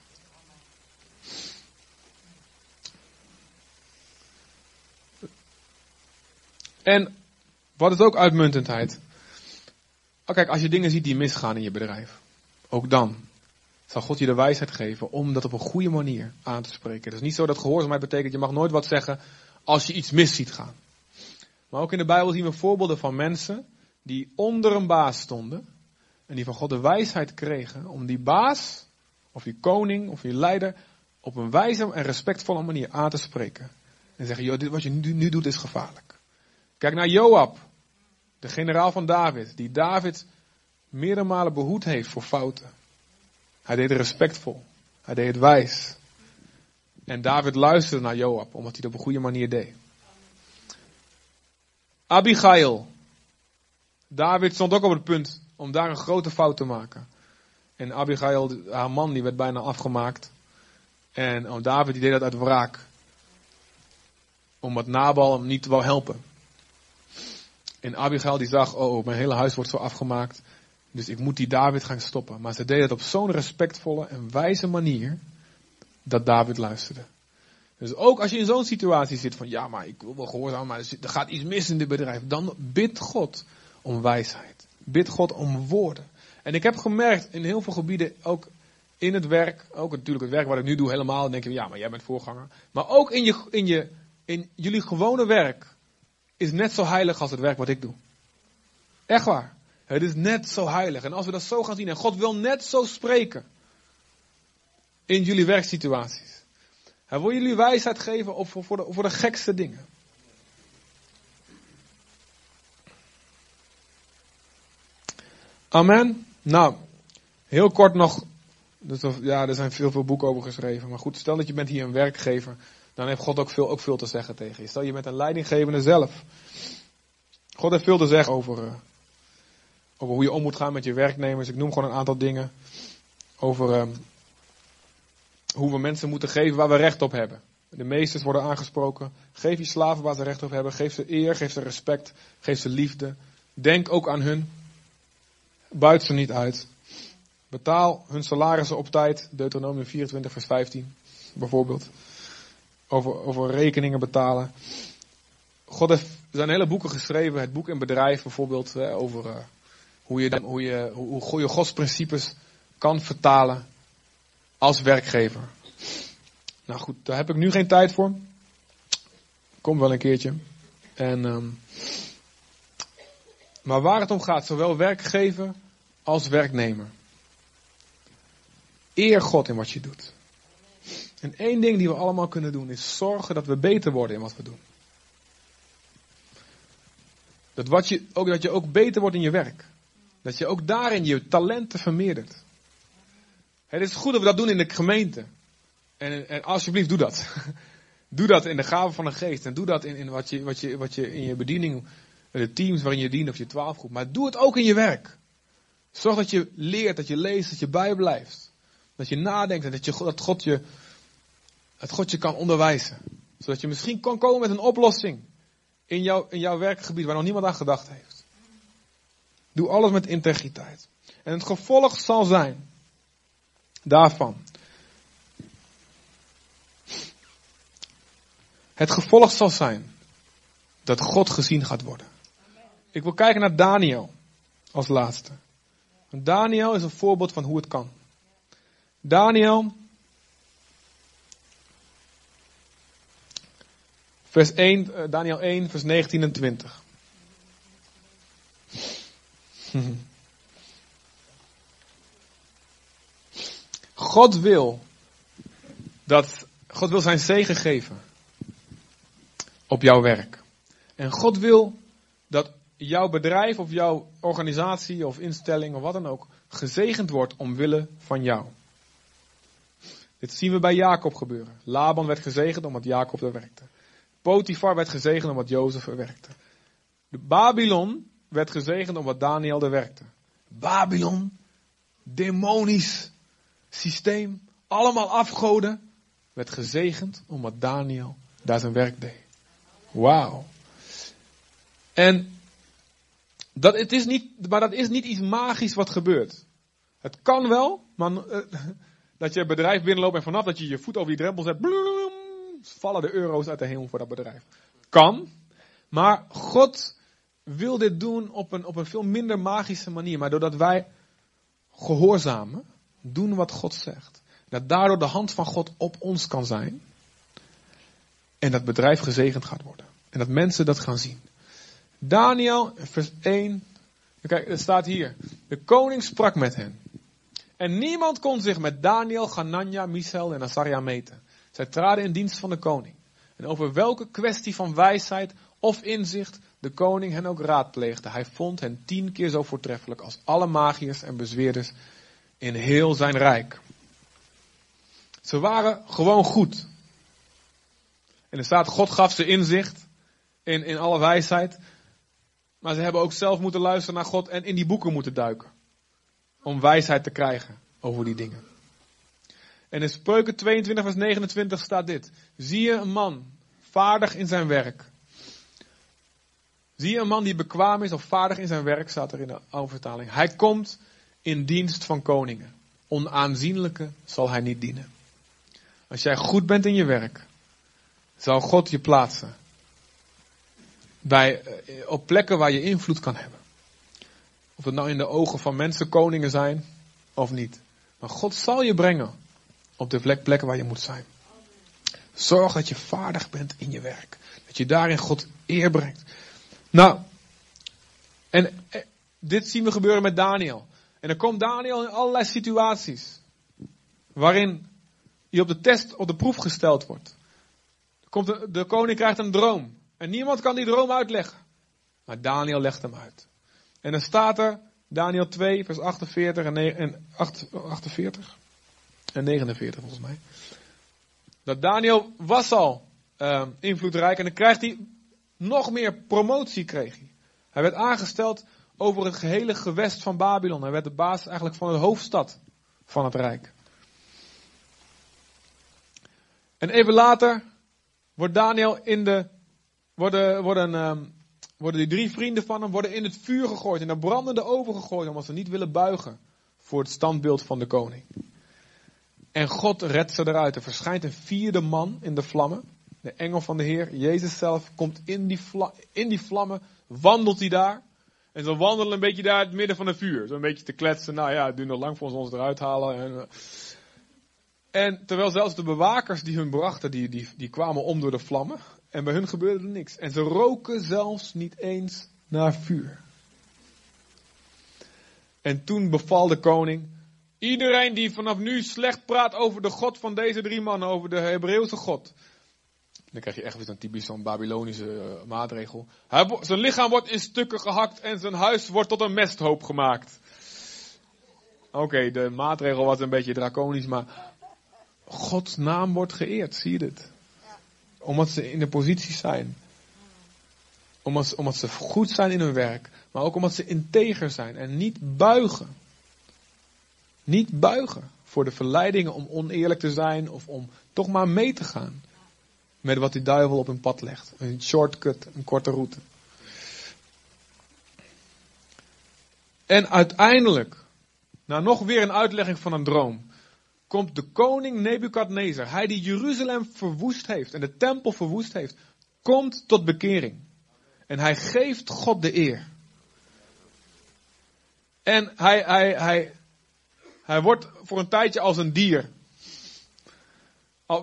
En wat is ook uitmuntendheid? Oh, kijk, als je dingen ziet die misgaan in je bedrijf, ook dan zal God je de wijsheid geven om dat op een goede manier aan te spreken. Het is niet zo dat gehoorzaamheid betekent, je mag nooit wat zeggen als je iets mis ziet gaan. Maar ook in de Bijbel zien we voorbeelden van mensen die onder een baas stonden en die van God de wijsheid kregen om die baas, of die koning, of die leider, op een wijze en respectvolle manier aan te spreken. En zeggen, joh, dit wat je nu, nu doet is gevaarlijk. Kijk naar Joab, de generaal van David, die David meerdere malen behoed heeft voor fouten. Hij deed het respectvol. Hij deed het wijs. En David luisterde naar Joab, omdat hij het op een goede manier deed. Abigail. David stond ook op het punt om daar een grote fout te maken. En Abigail, haar man, die werd bijna afgemaakt. En oh, David die deed dat uit wraak. Omdat Nabal hem niet wou helpen. En Abigail die zag, oh, mijn hele huis wordt zo afgemaakt. Dus ik moet die David gaan stoppen. Maar ze deed het op zo'n respectvolle en wijze manier. Dat David luisterde. Dus ook als je in zo'n situatie zit van, ja, maar ik wil wel gehoorzaam, maar er gaat iets mis in dit bedrijf. Dan bid God om wijsheid. Bid God om woorden. En ik heb gemerkt in heel veel gebieden, ook in het werk, ook natuurlijk het werk wat ik nu doe helemaal, dan denk je, ja, maar jij bent voorganger. Maar ook in, je, in, je, in jullie gewone werk is net zo heilig als het werk wat ik doe. Echt waar. Het is net zo heilig. En als we dat zo gaan zien, en God wil net zo spreken in jullie werksituaties. Hij wil jullie wijsheid geven op, voor, de, voor de gekste dingen. Amen. Nou, heel kort nog. Dus, ja, er zijn veel, veel boeken over geschreven. Maar goed, stel dat je bent hier een werkgever dan heeft God ook veel, ook veel te zeggen tegen je. Stel je met een leidinggevende zelf. God heeft veel te zeggen over, uh, over hoe je om moet gaan met je werknemers. Ik noem gewoon een aantal dingen. Over uh, hoe we mensen moeten geven waar we recht op hebben. De meesters worden aangesproken. Geef je slaven waar ze recht op hebben. Geef ze eer, geef ze respect, geef ze liefde. Denk ook aan hun. Buit ze niet uit. Betaal hun salarissen op tijd. Deuteronomium 24, vers 15, bijvoorbeeld over, over rekeningen betalen. God heeft, er zijn hele boeken geschreven, het boek in bedrijf bijvoorbeeld, over uh, hoe, je dan, hoe, je, hoe, hoe je Gods principes kan vertalen als werkgever. Nou goed, daar heb ik nu geen tijd voor. Kom wel een keertje. En, um, maar waar het om gaat, zowel werkgever als werknemer. Eer God in wat je doet. En één ding die we allemaal kunnen doen is zorgen dat we beter worden in wat we doen. Dat, wat je, ook, dat je ook beter wordt in je werk. Dat je ook daarin je talenten vermeerdert. Het is goed dat we dat doen in de gemeente. En, en alsjeblieft, doe dat. *laughs* doe dat in de gave van de geest. En doe dat in, in wat, je, wat, je, wat je in je bediening, de teams waarin je dient of je twaalfgroep. Maar doe het ook in je werk. Zorg dat je leert, dat je leest, dat je bijblijft. Dat je nadenkt en dat, je, dat, God je, dat God je kan onderwijzen. Zodat je misschien kan komen met een oplossing in, jouw in jouw werkgebied waar nog niemand aan gedacht heeft. Doe alles met integriteit. En het gevolg zal zijn daarvan. Het gevolg zal zijn dat God gezien gaat worden. Ik wil kijken naar Daniel als laatste. Daniel is een voorbeeld van hoe het kan. Daniel, vers 1, eh, Daniel 1, vers 19 en 20. *laughs* God wil dat God wil zijn zegen geven op jouw werk. En God wil dat jouw bedrijf of jouw organisatie of instelling of wat dan ook gezegend wordt omwille van jou. Dit zien we bij Jacob gebeuren. Laban werd gezegend omdat Jacob er werkte. Potifar werd gezegend omdat Jozef er werkte. De Babylon werd gezegend omdat Daniel er werkte. Babylon, demonisch systeem, allemaal afgoden, werd gezegend omdat Daniel daar zijn werk deed. Wauw. En dat, het is niet, maar dat is niet iets magisch wat gebeurt. Het kan wel, maar uh, *laughs* dat je bedrijf binnenloopt en vanaf dat je je voet over die drempel zet, bloem, vallen de euro's uit de hemel voor dat bedrijf. Kan, maar God wil dit doen op een, op een veel minder magische manier. Maar doordat wij gehoorzamen, doen wat God zegt. Dat daardoor de hand van God op ons kan zijn. En dat bedrijf gezegend gaat worden. En dat mensen dat gaan zien. Daniel, vers 1. Kijk, het staat hier. De koning sprak met hen. En niemand kon zich met Daniel, Ganania, Misael en Azaria meten. Zij traden in dienst van de koning. En over welke kwestie van wijsheid of inzicht de koning hen ook raadpleegde. Hij vond hen tien keer zo voortreffelijk als alle magiërs en bezweerders in heel zijn rijk. Ze waren gewoon goed. En er staat, God gaf ze inzicht in, in alle wijsheid. Maar ze hebben ook zelf moeten luisteren naar God en in die boeken moeten duiken. Om wijsheid te krijgen over die dingen. En in Spreuken 22 vers 29 staat dit. Zie je een man, vaardig in zijn werk. Zie je een man die bekwaam is of vaardig in zijn werk, staat er in de oude vertaling. Hij komt in dienst van koningen. Onaanzienlijke zal hij niet dienen. Als jij goed bent in je werk, zal God je plaatsen. Bij, eh, op plekken waar je invloed kan hebben. Of het nou in de ogen van mensen koningen zijn of niet. Maar God zal je brengen op de plekken waar je moet zijn. Zorg dat je vaardig bent in je werk. Dat je daarin God eer brengt. Nou, en eh, dit zien we gebeuren met Daniel. En dan komt Daniel in allerlei situaties. Waarin hij op de test, op de proef gesteld wordt. Komt de, koning krijgt een droom. En niemand kan die droom uitleggen. Maar Daniel legt hem uit. En dan staat er, Daniel 2, vers 48 en, 48 en 49 volgens mij. Dat Daniel was al uh, invloedrijk en dan krijgt hij nog meer promotie kreeg hij. Hij werd aangesteld over het gehele gewest van Babylon. Hij werd de baas eigenlijk van de hoofdstad van het rijk. En even later wordt Daniel in de, worden, worden, um, worden die drie vrienden van hem worden in het vuur gegooid, in de brandende oven gegooid, omdat ze niet willen buigen voor het standbeeld van de koning. En God redt ze eruit. Er verschijnt een vierde man in de vlammen. De engel van de Heer, Jezus zelf, komt in die, in die vlammen, wandelt hij daar. En ze wandelen een beetje daar het midden van het vuur. Zo'n beetje te kletsen. Nou ja, het duurt nog lang voor ons ons eruit halen. En, eh. en terwijl zelfs de bewakers die hun brachten, die, die, die kwamen om door de vlammen. En bij hun gebeurde er niks. En ze roken zelfs niet eens naar vuur. En toen beval de koning, iedereen die vanaf nu slecht praat over de God van deze drie mannen, over de Hebreeuwse God. Dan krijg je echt weer zo'n typisch zo'n Babylonische uh, maatregel. Hij, zijn lichaam wordt in stukken gehakt en zijn huis wordt tot een mesthoop gemaakt. Oké, de maatregel was een beetje draconisch, maar Gods naam wordt geëerd, zie je dit? Omdat ze in de positie zijn. Omdat ze goed zijn in hun werk. Maar ook omdat ze integer zijn en niet buigen. Niet buigen voor de verleidingen om oneerlijk te zijn of om toch maar mee te gaan. Met wat die duivel op hun pad legt. Een shortcut, een korte route. En uiteindelijk, na nog weer een uitlegging van een droom, komt de koning Nebukadnezar, hij die Jeruzalem verwoest heeft en de tempel verwoest heeft, komt tot bekering. En hij geeft God de eer. En hij, hij, hij, hij wordt voor een tijdje als een dier.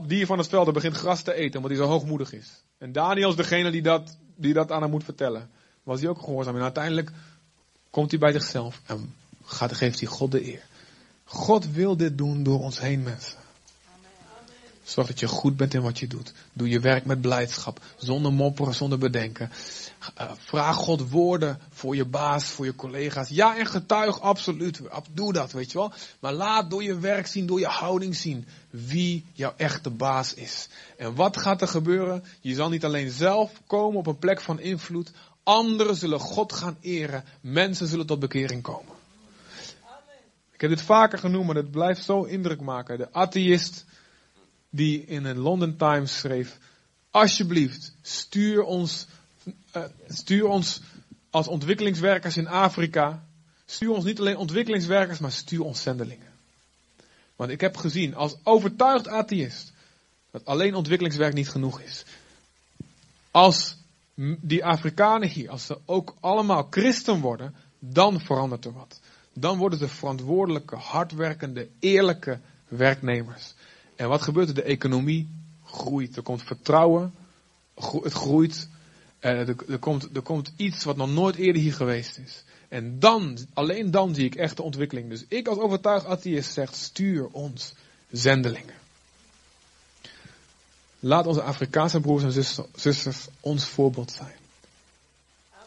Dier van het veld begint gras te eten, omdat hij zo hoogmoedig is. En Daniel is degene die dat, die dat aan hem moet vertellen. Was hij ook gehoorzaam. En uiteindelijk komt hij bij zichzelf en gaat, geeft hij God de eer. God wil dit doen door ons heen, mensen. Zorg dat je goed bent in wat je doet. Doe je werk met blijdschap. Zonder mopperen, zonder bedenken. Uh, vraag God woorden voor je baas, voor je collega's. Ja, en getuig, absoluut. Doe dat, weet je wel. Maar laat door je werk zien, door je houding zien wie jouw echte baas is. En wat gaat er gebeuren? Je zal niet alleen zelf komen op een plek van invloed. Anderen zullen God gaan eren. Mensen zullen tot bekering komen. Ik heb dit vaker genoemd, maar het blijft zo indruk maken. De atheïst die in een London Times schreef: Alsjeblieft, stuur ons, uh, stuur ons als ontwikkelingswerkers in Afrika. Stuur ons niet alleen ontwikkelingswerkers, maar stuur ons zendelingen. Want ik heb gezien als overtuigd atheïst dat alleen ontwikkelingswerk niet genoeg is. Als die Afrikanen hier, als ze ook allemaal christen worden, dan verandert er wat. Dan worden ze verantwoordelijke, hardwerkende, eerlijke werknemers. En wat gebeurt er? De economie groeit. Er komt vertrouwen. Het groeit. Er, er, komt, er komt iets wat nog nooit eerder hier geweest is. En dan, alleen dan zie ik echte ontwikkeling. Dus ik als overtuigd atheïst zeg, stuur ons zendelingen. Laat onze Afrikaanse broers en zusters, zusters ons voorbeeld zijn.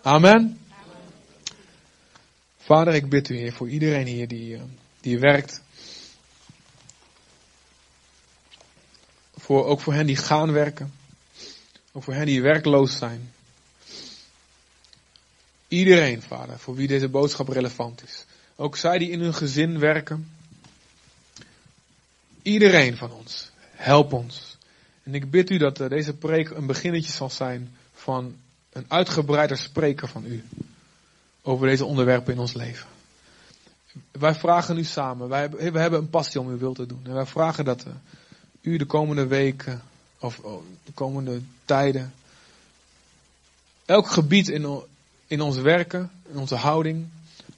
Amen. Vader, ik bid u, Heer, voor iedereen hier die, eh, die werkt. Voor, ook voor hen die gaan werken. Ook voor hen die werkloos zijn. Iedereen, vader, voor wie deze boodschap relevant is. Ook zij die in hun gezin werken. Iedereen van ons, help ons. En ik bid u dat deze preek een beginnetje zal zijn van een uitgebreider spreken van u over deze onderwerpen in ons leven. Wij vragen u samen, wij, we hebben een passie om uw wil te doen. En wij vragen dat uh, u de komende weken, of oh, de komende tijden, elk gebied in, in ons werken, in onze houding,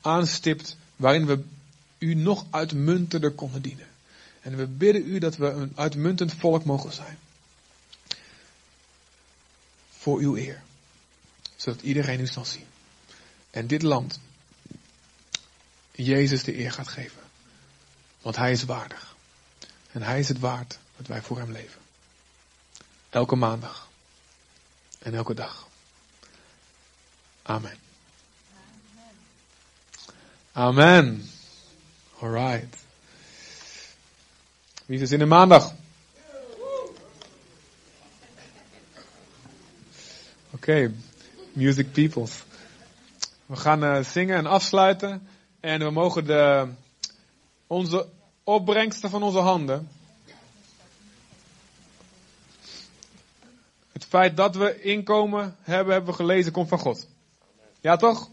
aanstipt waarin we u nog uitmuntender konden dienen. En we bidden u dat we een uitmuntend volk mogen zijn. Voor uw eer. Zodat iedereen u zal zien en dit land Jezus de eer gaat geven. Want Hij is waardig. En Hij is het waard dat wij voor Hem leven. Elke maandag. En elke dag. Amen. Amen. Alright. Wie is in de maandag? Oké. Music Peoples. We gaan uh, zingen en afsluiten. En we mogen de, onze opbrengsten van onze handen. Het feit dat we inkomen hebben, hebben we gelezen, komt van God. Ja, toch?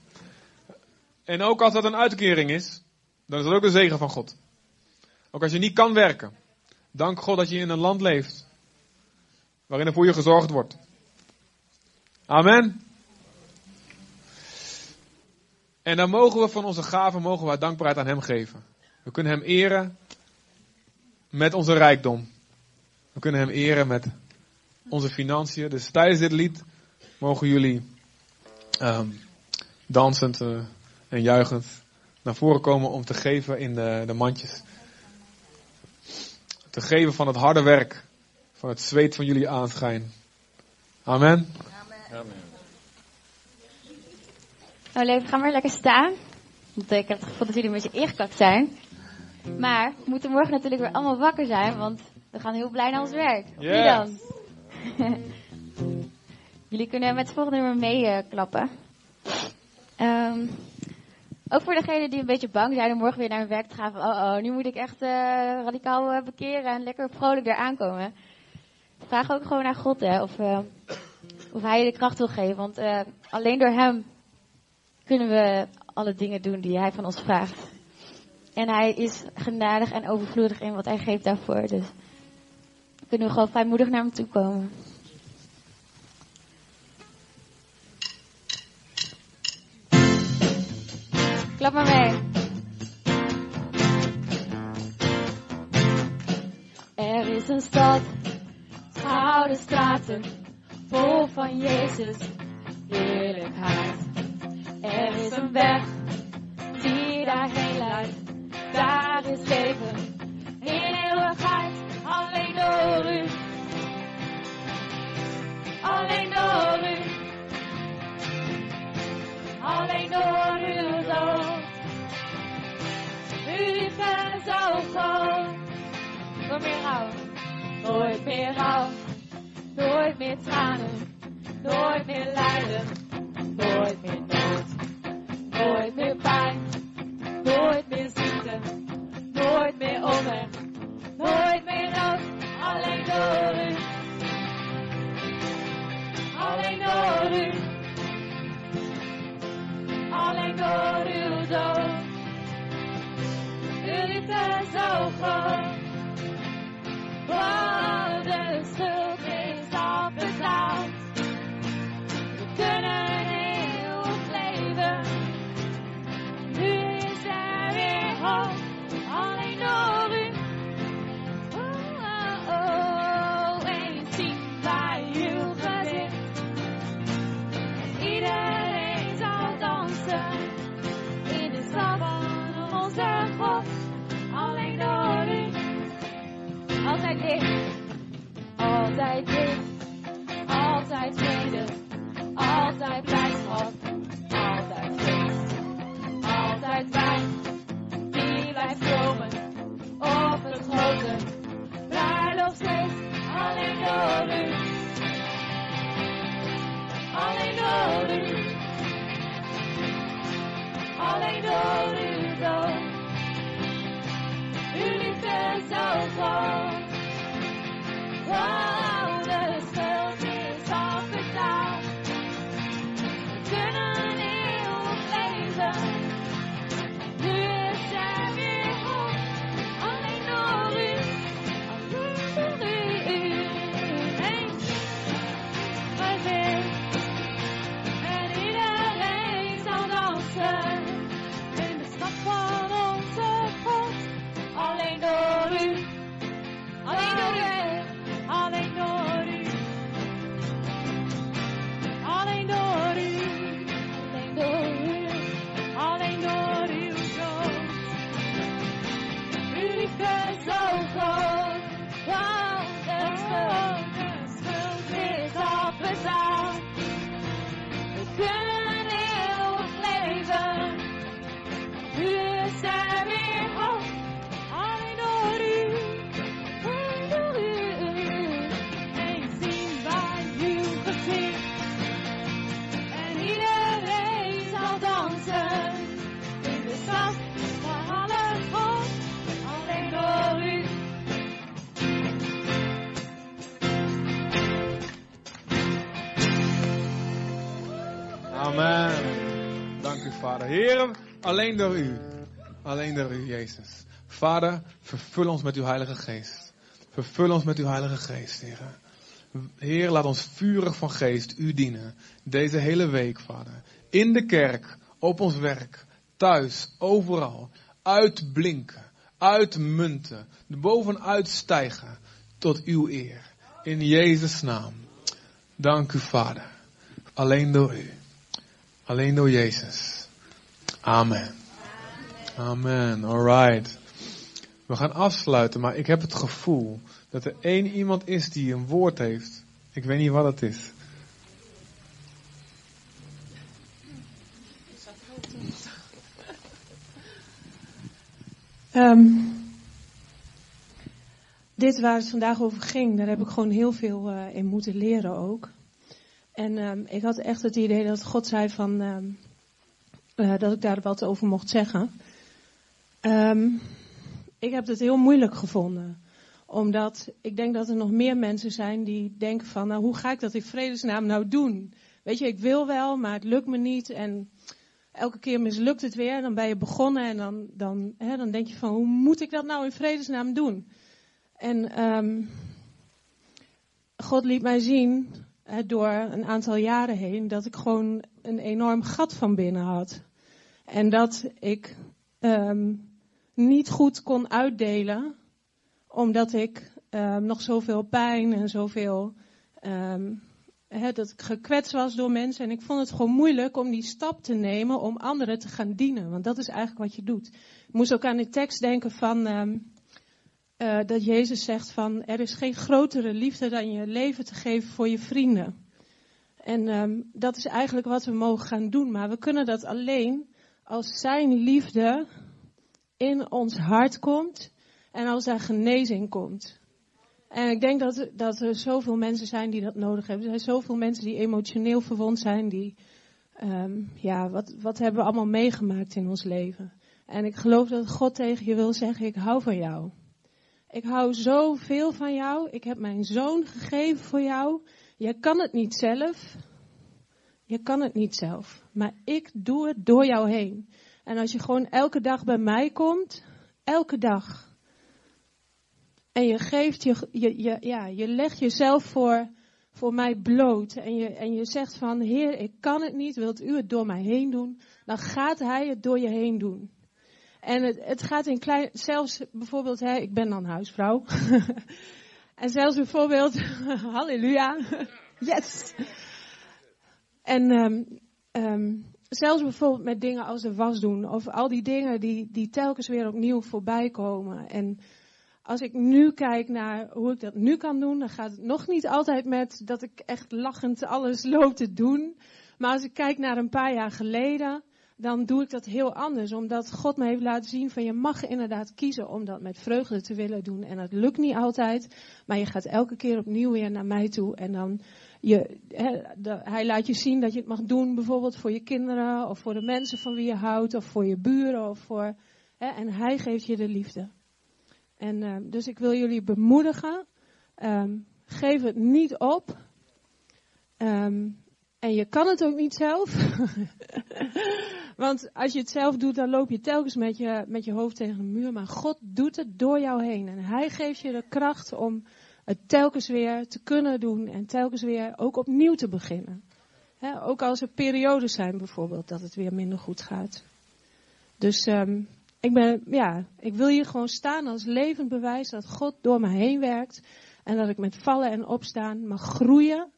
En ook als dat een uitkering is, dan is dat ook een zegen van God. Ook als je niet kan werken. Dank God dat je in een land leeft. Waarin er voor je gezorgd wordt. Amen. En dan mogen we van onze gaven, mogen we dankbaarheid aan Hem geven. We kunnen Hem eren met onze rijkdom. We kunnen Hem eren met onze financiën. Dus tijdens dit lied mogen jullie um, dansend uh, en juichend naar voren komen om te geven in de, de mandjes. Te geven van het harde werk, van het zweet van jullie aanschijn. Amen. Amen. Nou, leven, ga maar lekker staan. Want ik heb het gevoel dat jullie een beetje ingekakt zijn. Maar we moeten morgen natuurlijk weer allemaal wakker zijn, want we gaan heel blij naar ons werk. Wie dan? *laughs* jullie kunnen met het volgende nummer meeklappen. Uh, um, ook voor degenen die een beetje bang zijn om morgen weer naar hun werk te gaan. Van, oh, oh, nu moet ik echt uh, radicaal uh, bekeren en lekker vrolijk er aankomen. Vraag ook gewoon naar God, hè, of, of Hij je de kracht wil geven. Want alleen door Hem kunnen we alle dingen doen die Hij van ons vraagt. En Hij is genadig en overvloedig in wat Hij geeft daarvoor. Dus kunnen we gewoon vrijmoedig naar Hem toe komen. Klap maar mee. Er is een stad, gouden straten, vol van Jezus heerlijkheid. Er is een weg die daarheen leidt, daar is leven eeuwigheid, alleen door u. Alleen door u. Alleen door uw zoon. Zo groot. Nooit meer rouw. Nooit meer rouw. Nooit meer tranen. Nooit meer lijden. Amen. Dank u, Vader. Heer, alleen door u. Alleen door u, Jezus. Vader, vervul ons met uw Heilige Geest. Vervul ons met uw Heilige Geest, Heer. Heer, laat ons vurig van geest u dienen. Deze hele week, Vader. In de kerk, op ons werk, thuis, overal, uitblinken, uitmunten, bovenuit stijgen tot uw eer. In Jezus' naam. Dank u, Vader. Alleen door u. Alleen door Jezus. Amen. Amen. Alright. We gaan afsluiten, maar ik heb het gevoel dat er één iemand is die een woord heeft. Ik weet niet wat het is. Um, dit waar het vandaag over ging, daar heb ik gewoon heel veel uh, in moeten leren ook. En um, ik had echt het idee dat God zei van um, uh, dat ik daar wat over mocht zeggen. ik heb het heel moeilijk gevonden omdat ik denk dat er nog meer mensen zijn die denken van, nou hoe ga ik dat in vredesnaam nou doen? Weet je, ik wil wel, maar het lukt me niet. En elke keer mislukt het weer. Dan ben je begonnen en dan, dan, hè, dan denk je van, hoe moet ik dat nou in vredesnaam doen? En God liet mij zien, door een aantal jaren heen, dat ik gewoon een enorm gat van binnen had. En dat ik um, niet goed kon uitdelen omdat ik um, nog zoveel pijn en zoveel. Um, dat ik gekwetst was door mensen. En ik vond het gewoon moeilijk om die stap te nemen om anderen te gaan dienen. Want dat is eigenlijk wat je doet. Ik moest ook aan de tekst denken van. Uh, dat Jezus zegt van. Er is geen grotere liefde dan je leven te geven voor je vrienden. En um, dat is eigenlijk wat we mogen gaan doen. Maar we kunnen dat alleen als zijn liefde in ons hart komt en als er genezing komt. En ik denk dat, dat er zoveel mensen zijn die dat nodig hebben. Er zijn zoveel mensen die emotioneel verwond zijn, die, um, ja, wat, wat hebben we allemaal meegemaakt in ons leven. En ik geloof dat God tegen je wil zeggen, ik hou van jou. Ik hou zoveel van jou. Ik heb mijn zoon gegeven voor jou. Je kan het niet zelf. Je kan het niet zelf. Maar ik doe het door jou heen. En als je gewoon elke dag bij mij komt, elke dag, en je geeft je, je, je, ja, je legt jezelf voor, voor mij bloot. En je, en je zegt van, Heer, ik kan het niet, wilt u het door mij heen doen? Dan gaat Hij het door je heen doen. En het, het gaat in klein, zelfs bijvoorbeeld, hè, ik ben dan huisvrouw. *laughs* en zelfs bijvoorbeeld, *laughs* halleluja, *laughs* yes. En um, um, zelfs bijvoorbeeld met dingen als de was doen, of al die dingen die, die telkens weer opnieuw voorbij komen. En als ik nu kijk naar hoe ik dat nu kan doen, dan gaat het nog niet altijd met dat ik echt lachend alles loop te doen. Maar als ik kijk naar een paar jaar geleden, dan doe ik dat heel anders. Omdat God me heeft laten zien van je mag inderdaad kiezen om dat met vreugde te willen doen. En dat lukt niet altijd, maar je gaat elke keer opnieuw weer naar mij toe. En dan, je, hij laat je zien dat je het mag doen bijvoorbeeld voor je kinderen of voor de mensen van wie je houdt of voor je buren of voor, en hij geeft je de liefde. En uh, dus ik wil jullie bemoedigen. Um, geef het niet op. Um, en je kan het ook niet zelf. *laughs* Want als je het zelf doet, dan loop je telkens met je, met je hoofd tegen de muur. Maar God doet het door jou heen. En Hij geeft je de kracht om het telkens weer te kunnen doen. En telkens weer ook opnieuw te beginnen. Ook als er periodes zijn bijvoorbeeld dat het weer minder goed gaat. Dus um, ik, ben, ja, ik wil hier gewoon staan als levend bewijs dat God door me heen werkt. En dat ik met vallen en opstaan mag groeien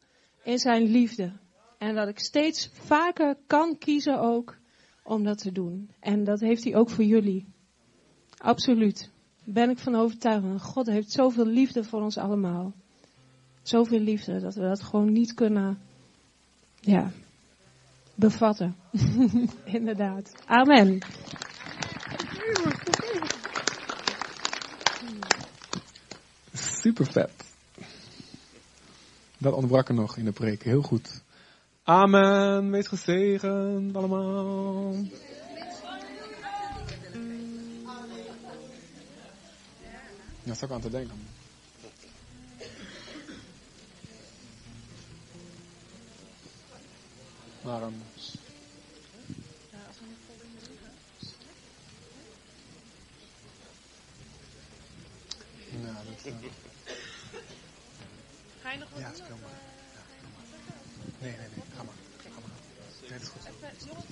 in zijn liefde. En dat ik steeds vaker kan kiezen ook om dat te doen. En dat heeft hij ook voor jullie. Absoluut. Ben ik van overtuigd. God heeft zoveel liefde voor ons allemaal. Zoveel liefde dat we dat gewoon niet kunnen ja, bevatten. *laughs* Inderdaad. Amen. Super vet. Dat ontbrak er nog in de preek. Heel goed. Amen. Wees gezegend allemaal. Ja, dat ik aan te denken. Maar um, Ja, dat, uh... Ga je nog wat ja, doen? speel maar. Ja, speel maar. Nee, nee, nee. Ga maar. Ga